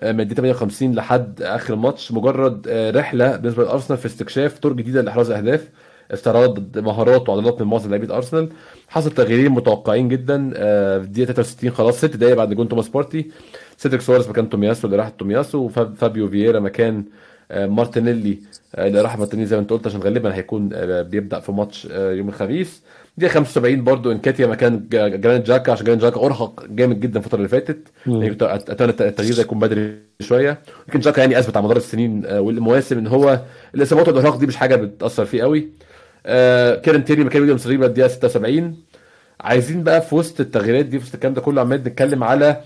آه، من الدقيقة 58 لحد آخر الماتش مجرد آه، رحلة بالنسبة لأرسنال في استكشاف طرق جديدة لإحراز أهداف استعراض مهارات وعضلات من معظم لاعبين أرسنال حصل تغييرين متوقعين جدا آه، في الدقيقة 63 خلاص. ست دقايق بعد جون توماس بارتي. سيدريك سواريز مكان تومياسو اللي راح تومياسو وفابيو فييرا مكان آه، مارتينيلي آه، اللي راح مارتينيلي زي ما انت قلت عشان غالبا هيكون آه، بيبدأ في ماتش آه، يوم الخميس. دقيقة 75 برضو نكيتيا مكان جرانيت تشاكا عشان جرانيت تشاكا أرهق جامد جدا الفترة اللي فاتت. يعني أتمنى التغيير ده يكون بدري شوية. لكن تشاكا يعني أثبت على مدار السنين آه، والمواسم إن هو الإصابات والإرهاق دي مش حاجة بتأثر فيه قوي. آه، كيران تيرني مكان ويليام صليبا الدقيقة 76 عايزين بقى في وسط التغييرات دي في وسط الكلام ده كله عمال نتكلم على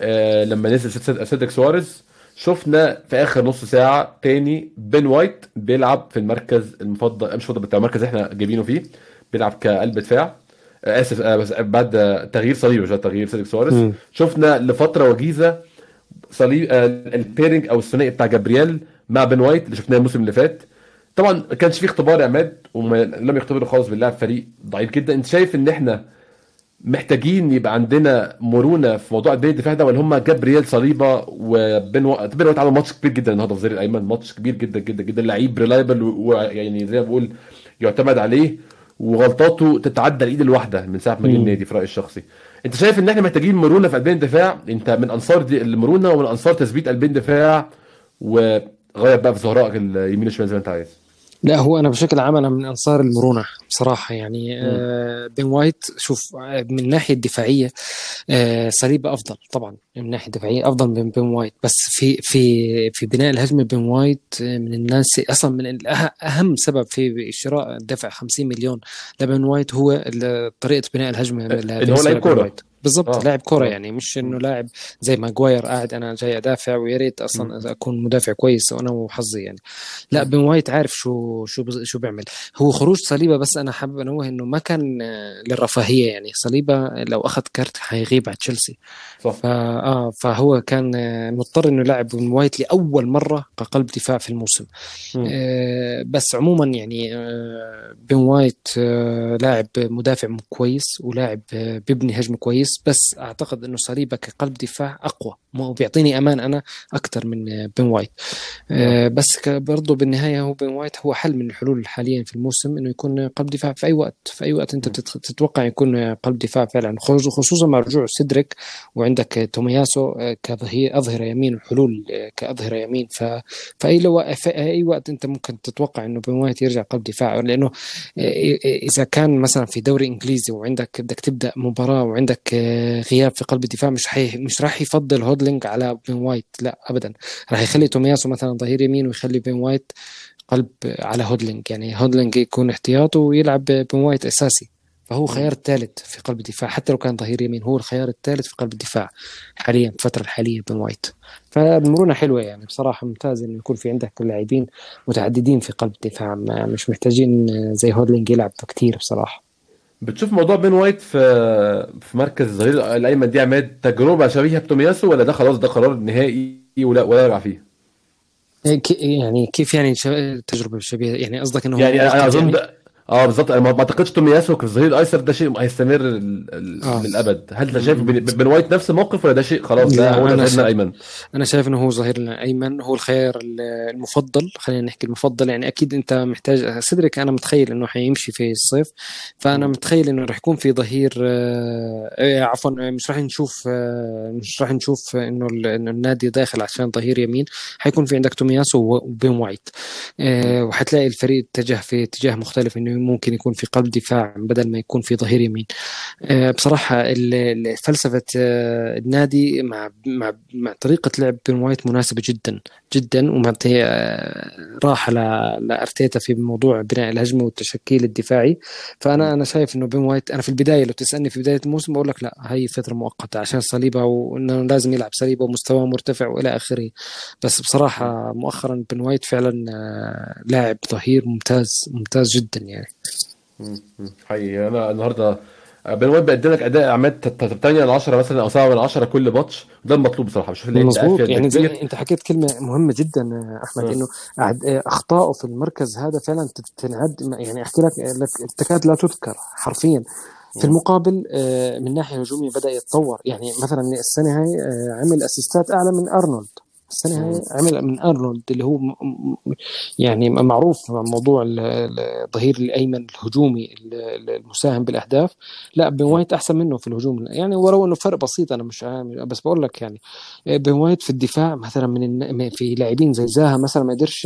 آه، لما نزل سيد- سيد- سيدريك سواريز شفنا في آخر نص ساعة تاني بين وايت بيلعب في المركز المفضل مش المفضل بتاع المركز اللي إحنا جايبينه فيه. بيلعب كقلب دفاع. آه، آسف آه، بس بعد تغيير صليبا مش تغيير سيدريك سواريز. شفنا لفترة وجيزة صليب آه، ال pairing أو الثنائي بتاع جابرييل مع بن وايت اللي شفناه الموسم اللي فات. طبعا ما كانش فيه اختبار يا عماد ولم يختبروا خالص باللاعب فريق ضعيف جدا. انت شايف إن إحنا محتاجين يبقى عندنا مرونة في موضوع قلبين الدفاع ده ولا هم جابرييل صليبة وبن وايت بن وايت عمل ماتش كبير جدا النهارده في الظهير الأيمن ماتش كبير جدا جدا جدا لعيب reliable ويعني زي ما بقول يعتمد عليه. وغلطاته تتعدى الإيد الواحدة من ساعة ما جه. النادي في رأيي الشخصي. أنت شايف إن إحنا محتاجين مرونة في قلبين الدفاع؟ أنت من أنصار دي المرونة ومن أنصار تثبيت قلبين دفاع وغير بقى في زهراء اليمين والشمال زي ما أنت عايز. لا هو أنا بشكل عام أنا من أنصار المرونة بصراحة يعني. آه، بن وايت شوف آه، من الناحية الدفاعية آه، صليبه أفضل طبعا من الناحية الدفاعية أفضل من بن وايت. بس في في في بناء الهجمة بن وايت آه، من الناس أصلا من الأه- أهم سبب في شراء دفع 50 مليون لبن وايت هو طريقة بناء الهجمة اللي هو لعيب كوره بالضبط آه لاعب كرة آه يعني مش إنه. لاعب زي ماجواير قاعد أنا جاي أدافع ويا ريت. أصلا أكون مدافع كويس وأنا وحظي يعني لا. بن وايت عارف شو شو شو بيعمل هو خروج صليبة بس أنا حابب أنوه إنه ما كان آه، للرفاهية يعني صليبة لو أخذ card حيغيب على تشيلسي صح فا آه فهو كان آه، مضطر إنه يلعب بن وايت لأول مرة كقلب دفاع في الموسم. آه، بس عموما يعني آه، بن وايت آه، لاعب مدافع كويس ولاعب آه، بيبني هجمة كويس بس أعتقد إنه صليبه كقلب دفاع أقوى. مو بيعطيني أمان أنا أكثر من آه، بن وايت. آه، بس ك- برضه بالنهاية هو بن وايت هو حل من الحلول حاليا في الموسم إنه يكون قلب دفاع في أي وقت في أي وقت أنت. بتتخ- تتوقع يكون قلب دفاع فعلا. خصوصا مع رجوع سيدريك وعندك تومياسو آه، كظهير اظهره يمين وحلول كاظهره يمين. ف فأي لو في أي وقت أنت ممكن تتوقع إنه بن وايت يرجع قلب دفاع لأنه إذا كان مثلا في دوري إنجليزي وعندك بدك تبدأ مباراة وعندك غياب في قلب الدفاع مش حي مش راح يفضل هولدينج على بن وايت لا ابدا. راح يخلي تومياسو مثلا ظهير يمين ويخلي بن وايت قلب على هولدينج يعني هولدينج يكون احتياطه ويلعب بن وايت أساسي. فهو. خيار الثالث في قلب الدفاع. حتى لو كان ظهير يمين هو الخيار الثالث في قلب الدفاع حاليا في الفترة الحالية بن وايت فالمرونة حلوة يعني. بصراحة ممتاز إنه يكون في عندك لاعبين متعددين في قلب الدفاع. مش محتاجين زي هولدينج يلعب كثير بصراحة. بتشوف موضوع بن وايت في في مركز الظهير الأيمن دي عماد تجربة شبيهة بتومياسو ولا ده خلاص ده قرار نهائي ولا ولا يرجع فيه؟ إيه، يعني كيف يعني تجربة شبيهة يعني قصدك إنه يعني أنا أظن؟ آه بالظبط. أنا ما اعتقدش تومياسو كظهير الايسر ده شيء هيستمر آه. للابد هل انت شايف بن وايت نفس الموقف ولا ده شيء خلاص ده هو ظهيرنا الأيمن؟ أنا شايف إنه هو ظهيرنا الأيمن. هو الخيار المفضل خلينا نحكي المفضل. يعني أكيد أنت محتاج سيدريك أنا متخيل إنه حيمشي في الصيف فأنا متخيل إنه راح يكون في ظهير آه إيه، عفوا مش راح نشوف آه مش راح نشوف إنه النادي داخل عشان ظهير يمين. حيكون في عندك تومياسو وبن وايت. آه وحتلاقي الفريق اتجه في اتجاه مختلف إنه ممكن يكون في قلب دفاع بدل ما يكون في ظهير يمين. آه، بصراحة فلسفة آه، النادي مع مع مع طريقة لعب بن وايت مناسبة جدا جدا ومعطيه آه، راحة لأرتيتا في موضوع بناء الهجمة والتشكيل الدفاعي. فأنا أنا شايف إنه بن وايت أنا في البداية لو تسألني في بداية الموسم بقول لك لا هي فترة مؤقتة عشان صليبة وإنه لازم يلعب صليبة ومستواه مرتفع وإلى آخره. بس بصراحة مؤخرا بن وايت فعلا لاعب ظهير ممتاز ممتاز جدا يعني. حقيقي. أنا النهارده بن وايت بيقدم لك أداء اعمال 8 ل 10 مثلا أو 7 من 10 كل ماتش. ده المطلوب بصراحة. بشوف مظبوط. يعني زي أنت حكيت كلمة مهمة جدا أحمد. إنه أخطائه في المركز هذا فعلا تنعد يعني احكي لك لك تكاد لا تذكر حرفيا. في المقابل آه، من ناحية هجومية بدأ يتطور. يعني مثلا السنة هاي آه، عمل أسيستات أعلى من أرنولد. السنة هاي عمل من أرنولد اللي هو يعني معروف موضوع الظهير الأيمن الهجومي المساهم بالأهداف. لا بن وايت أحسن منه في الهجوم. يعني ولو إنه فرق بسيط أنا مش بس بقول لك يعني بن وايت في الدفاع مثلا من في لاعبين زي زاها مثلا ما قدرش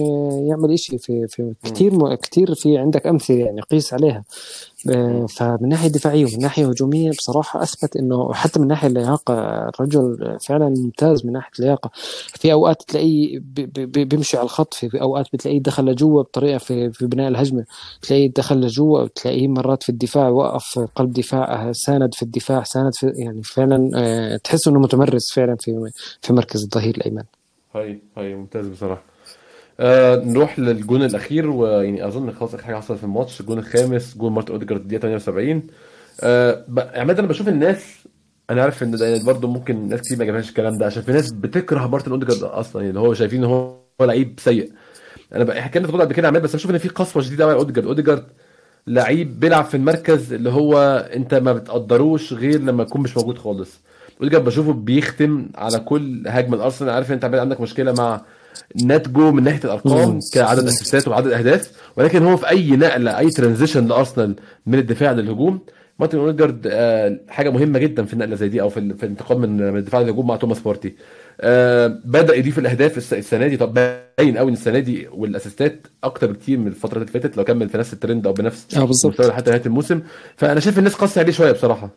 يعمل شيء في في كثير كثير في عندك أمثلة يعني قيس عليها. آه، فمن ناحية دفاعية ومن ناحية هجومية بصراحة أثبت إنه حتى من ناحية اللياقة الرجل فعلا ممتاز من ناحية اللياقة. في أوقات تلاقيه بيمشي على الخط في أوقات بتلاقيه دخل لجوا بطريقة في في بناء الهجمة. تلاقيه دخل لجوا تلاقيه مرات في الدفاع وقف قلب دفاع ساند في الدفاع ساند في يعني فعلا آه، تحس إنه متمرس فعلا في في مركز الظهير الأيمن. هاي هاي ممتاز بصراحة. آه نروح للجون الأخير ويعني أظن خلاص آخر حاجة حصلت في الماتش الجون الخامس جون مارت أوديجارد الدقيقة 78 آه عماد أنا بشوف الناس أنا عارف إن ده برضه ممكن ناس كتير ما جابهاش الكلام ده عشان في ناس بتكره مارتن أوديجارد أصلا يعني هو شايفين إن هو لعيب سيء. أنا بقى حكينا في قبل كده عماد بس بشوف إن في قسوة شديدة قوي على أوديجارد. أوديجارد لعيب بيلعب في المركز اللي هو أنت ما بتقدروش غير لما يكون مش موجود خالص. أوديجارد بشوفه بيختم على كل هجمة الأرسنال. عارف أنت عندك مشكلة مع ناتجو من ناحية الأرقام كعدد assist ات وعدد أهداف ولكن هو في أي نقلة أي transition لأرسنال من الدفاع للهجوم مارتن اوديجارد آه حاجة مهمة جدا في النقلة زي دي أو في, في الانتقال من من الدفاع للهجوم مع توماس بارتي آه بدأ يضيف الأهداف السنة دي. طب باين قوي إن السنة دي وال assist ات أكتر بكتير من الفترة اللي فاتت لو كمل في نفس الترند أو بنفس آه بالظبط. حتى نهاية الموسم. فأنا شايف الناس قاسية عليه شوية بصراحة.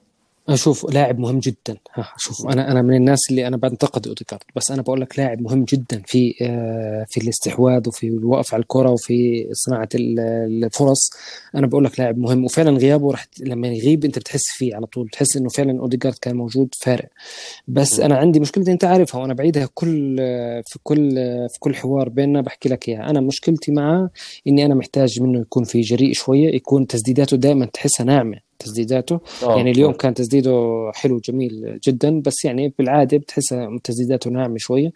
أشوف لاعب مهم جدا. شوف أنا أنا من الناس اللي أنا بنتقد أوديجارد بس أنا بقول لك لاعب مهم جدا في آه، في الاستحواذ وفي الوقف على الكرة وفي صناعة الفرص. أنا بقول لك لاعب مهم وفعلا غيابه رح لما يغيب أنت بتحس فيه على طول بتحس إنه فعلا أوديجارد كان موجود فارق. بس أنا عندي مشكلتي أنت عارفها وأنا بعيدها كل في كل في كل حوار بيننا بحكي لك إياها. أنا مشكلتي معاه إني أنا محتاج منه يكون في جريء شوية يكون تسديداته دائما تحسها ناعمة. تسديداته. أوه. يعني اليوم كان تسديده حلو جميل جدا بس يعني بالعادة بتحس تسديداته ناعمة شوية.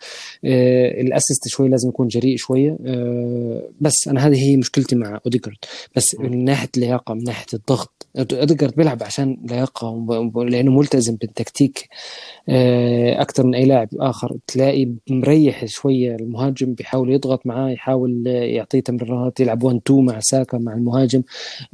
آه ال assist شوي لازم يكون جريء شوية. آه بس أنا هذه هي مشكلتي مع أوديجارد. بس من ناحية اللياقه من ناحية الضغط. أوديجارد بيلعب عشان لياقة لأنه ملتزم بالتكتيك. آه أكثر من أي لاعب آخر. تلاقي مريح شوية المهاجم بيحاول يضغط معاه يحاول يعطيه تمريرات يلعب 1 2 مع ساكا مع المهاجم.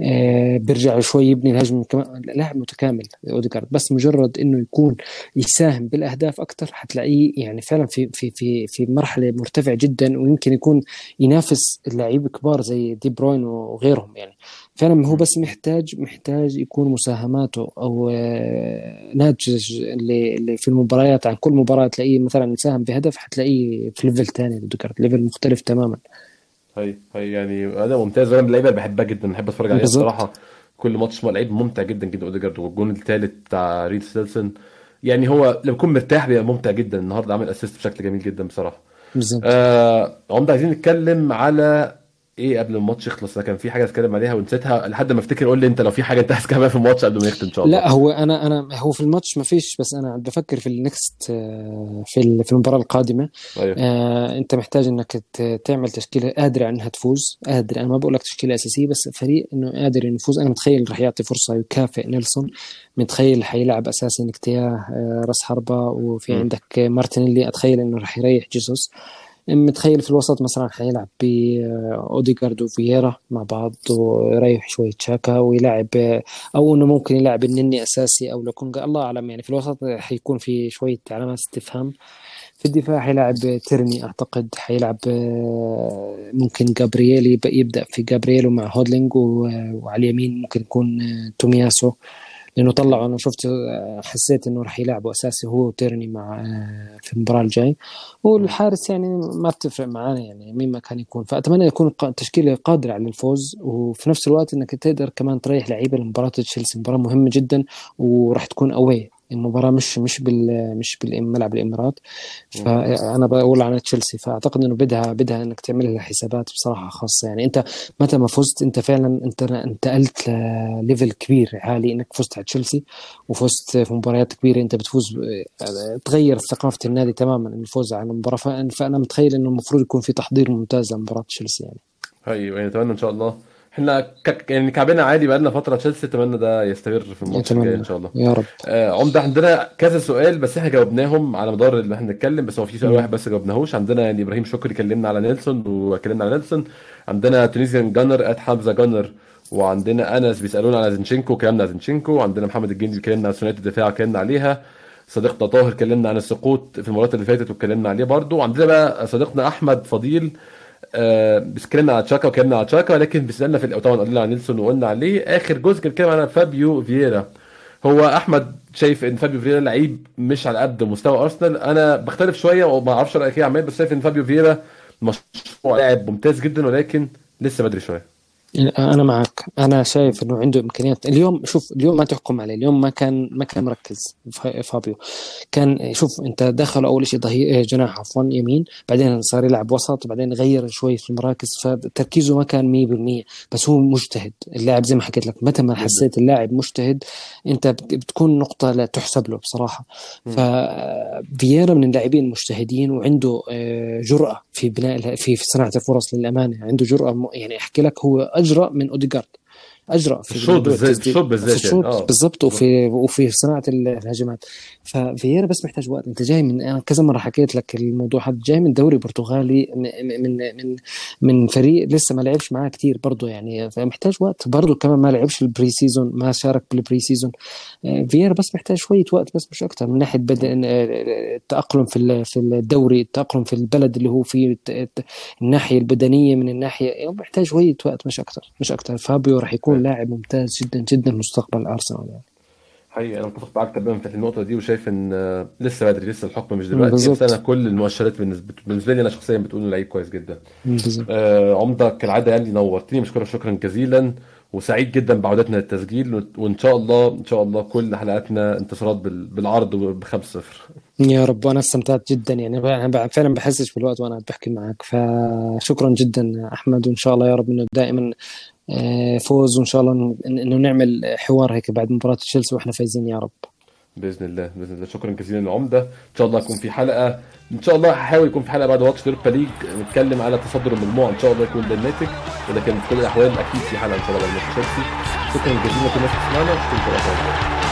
آه بيرجع شوي يبني الهجمة كمان لاعب متكامل اوديجارد بس مجرد إنه يكون يساهم بالأهداف أكثر حتلاقيه يعني فعلا في في في في مرحلة مرتفعة جدا ويمكن يكون ينافس اللعيبه كبار زي دي بروين وغيرهم يعني. فعلا هو بس محتاج محتاج يكون مساهماته أو آه، ناتج اللي, اللي في المباريات عن كل مباراة تلاقيه مثلا يساهم بهدف حتلاقيه في level ثاني اوديجارد level مختلف تماما. هي هي يعني هذا ممتاز. أنا من اللعيبة اللي بحبها جدا بحب أتفرج عليها بصراحه كل ماتش لعيب ممتع جدا جدا. اوديجارد والجون الثالث بتاع ريس نيلسون يعني هو لما يكون مرتاح بيبقى ممتع جدا. النهارده عامل assist بشكل جميل جدا بصراحة. بالظبط. آه عمده عايزين نتكلم على إيه قبل الماتش يخلص؟ أنا كان في حاجة اتكلم عليها ونسيتها لحد ما افتكر قول لي انت لو في حاجة انت عايز تكملها في الماتش قبل ما يختم إن شاء الله. لا هو أنا أنا هو في الماتش ما فيش بس أنا بفكر في ال next آه، في في المباراة القادمة. أيوه. آه أنت محتاج إنك تعمل تشكيلة قادرة إنها تفوز قادر أنا ما بقول لك تشكيلة أساسية بس فريق إنه قادر إنه يفوز. أنا متخيل رح يعطي فرصة يكافئ نيلسون. متخيل حيلعب اساسي نكيتياه آه راس حربة. وفي م. عندك مارتينيلي أتخيل إنه رح يريح جيسوس. متخيل في الوسط مثلا حيلعب بأوديغارد وفييرا مع بعض ويريح شوية شاكا ويلعب أو إنه ممكن يلعب النني أساسي أو لوكونجا الله أعلم يعني في الوسط حيكون في شوية علامات استفهام. في الدفاع حيلعب تيرني أعتقد حيلعب آه، ممكن جابرييل يب- يبدأ في جابرييل ومع هولدينج وعلى اليمين ممكن يكون آه، تومياسو. لأنه طلعوا أنا شفت آه، حسيت إنه راح يلعبوا أساسي هو وتيرني مع آه، في المباراة الجاي. والحارس يعني ما بتفرق معانا يعني مين ما كان يكون. فأتمنى يكون ق- تشكيلة قادرة على الفوز. وفي نفس الوقت إنك تقدر كمان تريح لعيبة لمباراه تشيلسي مباراة مهمة جدا وراح تكون أوي. المباراة مش مش بال مش بالملعب الإمارات. فأنا بقول عن تشيلسي فأعتقد إنه بدها بدها إنك تعمل لها حسابات بصراحة خاصة. يعني أنت متى ما فزت أنت فعلا أنت انتقلت لليفل كبير عالي إنك فزت على تشيلسي وفزت في مباريات كبيرة أنت بتفوز تغير ثقافة النادي تماما الفوز على المباراة. فأنا- فأنا متخيل إنه المفروض يكون في تحضير ممتاز لمباراة تشيلسي يعني. أيوه يعني أتمنى إن شاء الله إحنا ك... يعني كعبنا عادي بقالنا فترة تشيلسي اتمنى ده يستمر في الماتش الجاي إن شاء الله. يا رب. آه عمدة عندنا كذا سؤال بس إحنا جاوبناهم على مدار اللي إحنا بنتكلم بس هو في سؤال. واحد بس جاوبناهوش. عندنا يعني إبراهيم شكري كلمنا على نيلسون وكلمنا على نيلسون. عندنا Tunisian Gunner at حمزة Gunner. وعندنا أنس بيسألونا على زينشينكو كلامنا على زينشينكو. وعندنا محمد الجندي كلمنا على ثنائيه الدفاع كلمنا عليها. صديقنا طاهر كلمنا عن السقوط في المباريات اللي فاتت واتكلمنا عليه برضو. وعندنا بقى صديقنا أحمد فضيل آه بيتكلمنا على تشاكا وكلمنا على تشاكا ولكن بيسألنا في طبعا قلنا على نيلسون وقلنا عليه. آخر جزء كان بيتكلم على فابيو فييرا. هو أحمد شايف إن فابيو فييرا لعيب مش على قد مستوى أرسنال. أنا بختلف شوية وما أعرفش رأيك إيه يا بس شايف إن فابيو فييرا مشروع لاعب ممتاز جدا ولكن لسه بدري شوية. أنا معك. أنا شايف إنه عنده إمكانيات. اليوم شوف اليوم ما تحكم عليه. اليوم ما كان ما كان مركز. فابيو. كان شوف أنت دخل أول شيء ظهير جناح عفوا يمين. بعدين صار يلعب وسط. بعدين غير شوي في المراكز. فتركيزه ما كان 100% بس هو مجتهد. اللاعب زي ما حكيت لك متى ما حسيت اللاعب مجتهد أنت بت- بتكون نقطة لا تحسب له بصراحة. ففييرا من اللاعبين المجتهدين وعنده آه، جرأة في بناء في صناعة الفرص للأمانة. عنده جرأة م- يعني أحكي لك هو اجرأ من اوديجارد أجرأ في الشوط بالذات الشوط بالذات في يعني الشوط آه. بالضبط وفي وفي صناعة الهجمات. ففييرا بس محتاج وقت. أنت جاي من أنا كذا مرة حكيت لك الموضوع هذا. جاي من دوري برتغالي من من من فريق لسه ما لعبش معاه كتير برضه يعني. فمحتاج وقت برضه كمان ما لعبش ال pre-season ما شارك بال pre-season. آه، فييرا بس محتاج شوية وقت بس مش أكتر من ناحية بدء التأقلم في ال- في الدوري التأقلم في البلد اللي هو فيه الناحية البدنية من الناحية. يعني محتاج شوية وقت مش أكتر مش أكتر. فابيو راح يكون لاعب ممتاز جدا جدا مستقبل أرسنال يعني. حقيقي أنا متفق معاك تماما في النقطة دي وشايف إن لسه بدري لسه الحكم مش دلوقتي بس أنا كل المؤشرات بالنسبة بالنسبة لي أنا شخصيا بتقول انه لعيب كويس جدا. بالظبط. آه، عمدة كالعادة يعني نورتني بشكرك شكرا جزيلا وسعيد جدا بعودتنا للتسجيل وإن شاء الله إن شاء الله كل حلقاتنا انتصارات بال- بالعرض ب 5-0 يا رب وأنا استمتعت جدا يعني أنا فعلا بحسش بالوقت وأنا بحكي معك فشكرا جدا أحمد وإن شاء الله يا رب إنه دائما فوز وإن شاء الله انه نعمل حوار هيك بعد مباراة تشيلسي وإحنا فايزين يا رب. بإذن الله بإذن الله. شكرا جزيلا للعمدة. إن شاء الله يكون في حلقه إن شاء الله هحاول يكون في حلقة بعد ماتش يوروبا ليج. نتكلم على تصدر المجموعة. إن شاء الله يكون ده الناتج ولكن في كل الأحوال أكيد في حلقة إن شاء الله بعد ماتش تشيلسي. شكرا جزيلا لكل الناس اللي سمعنا على خير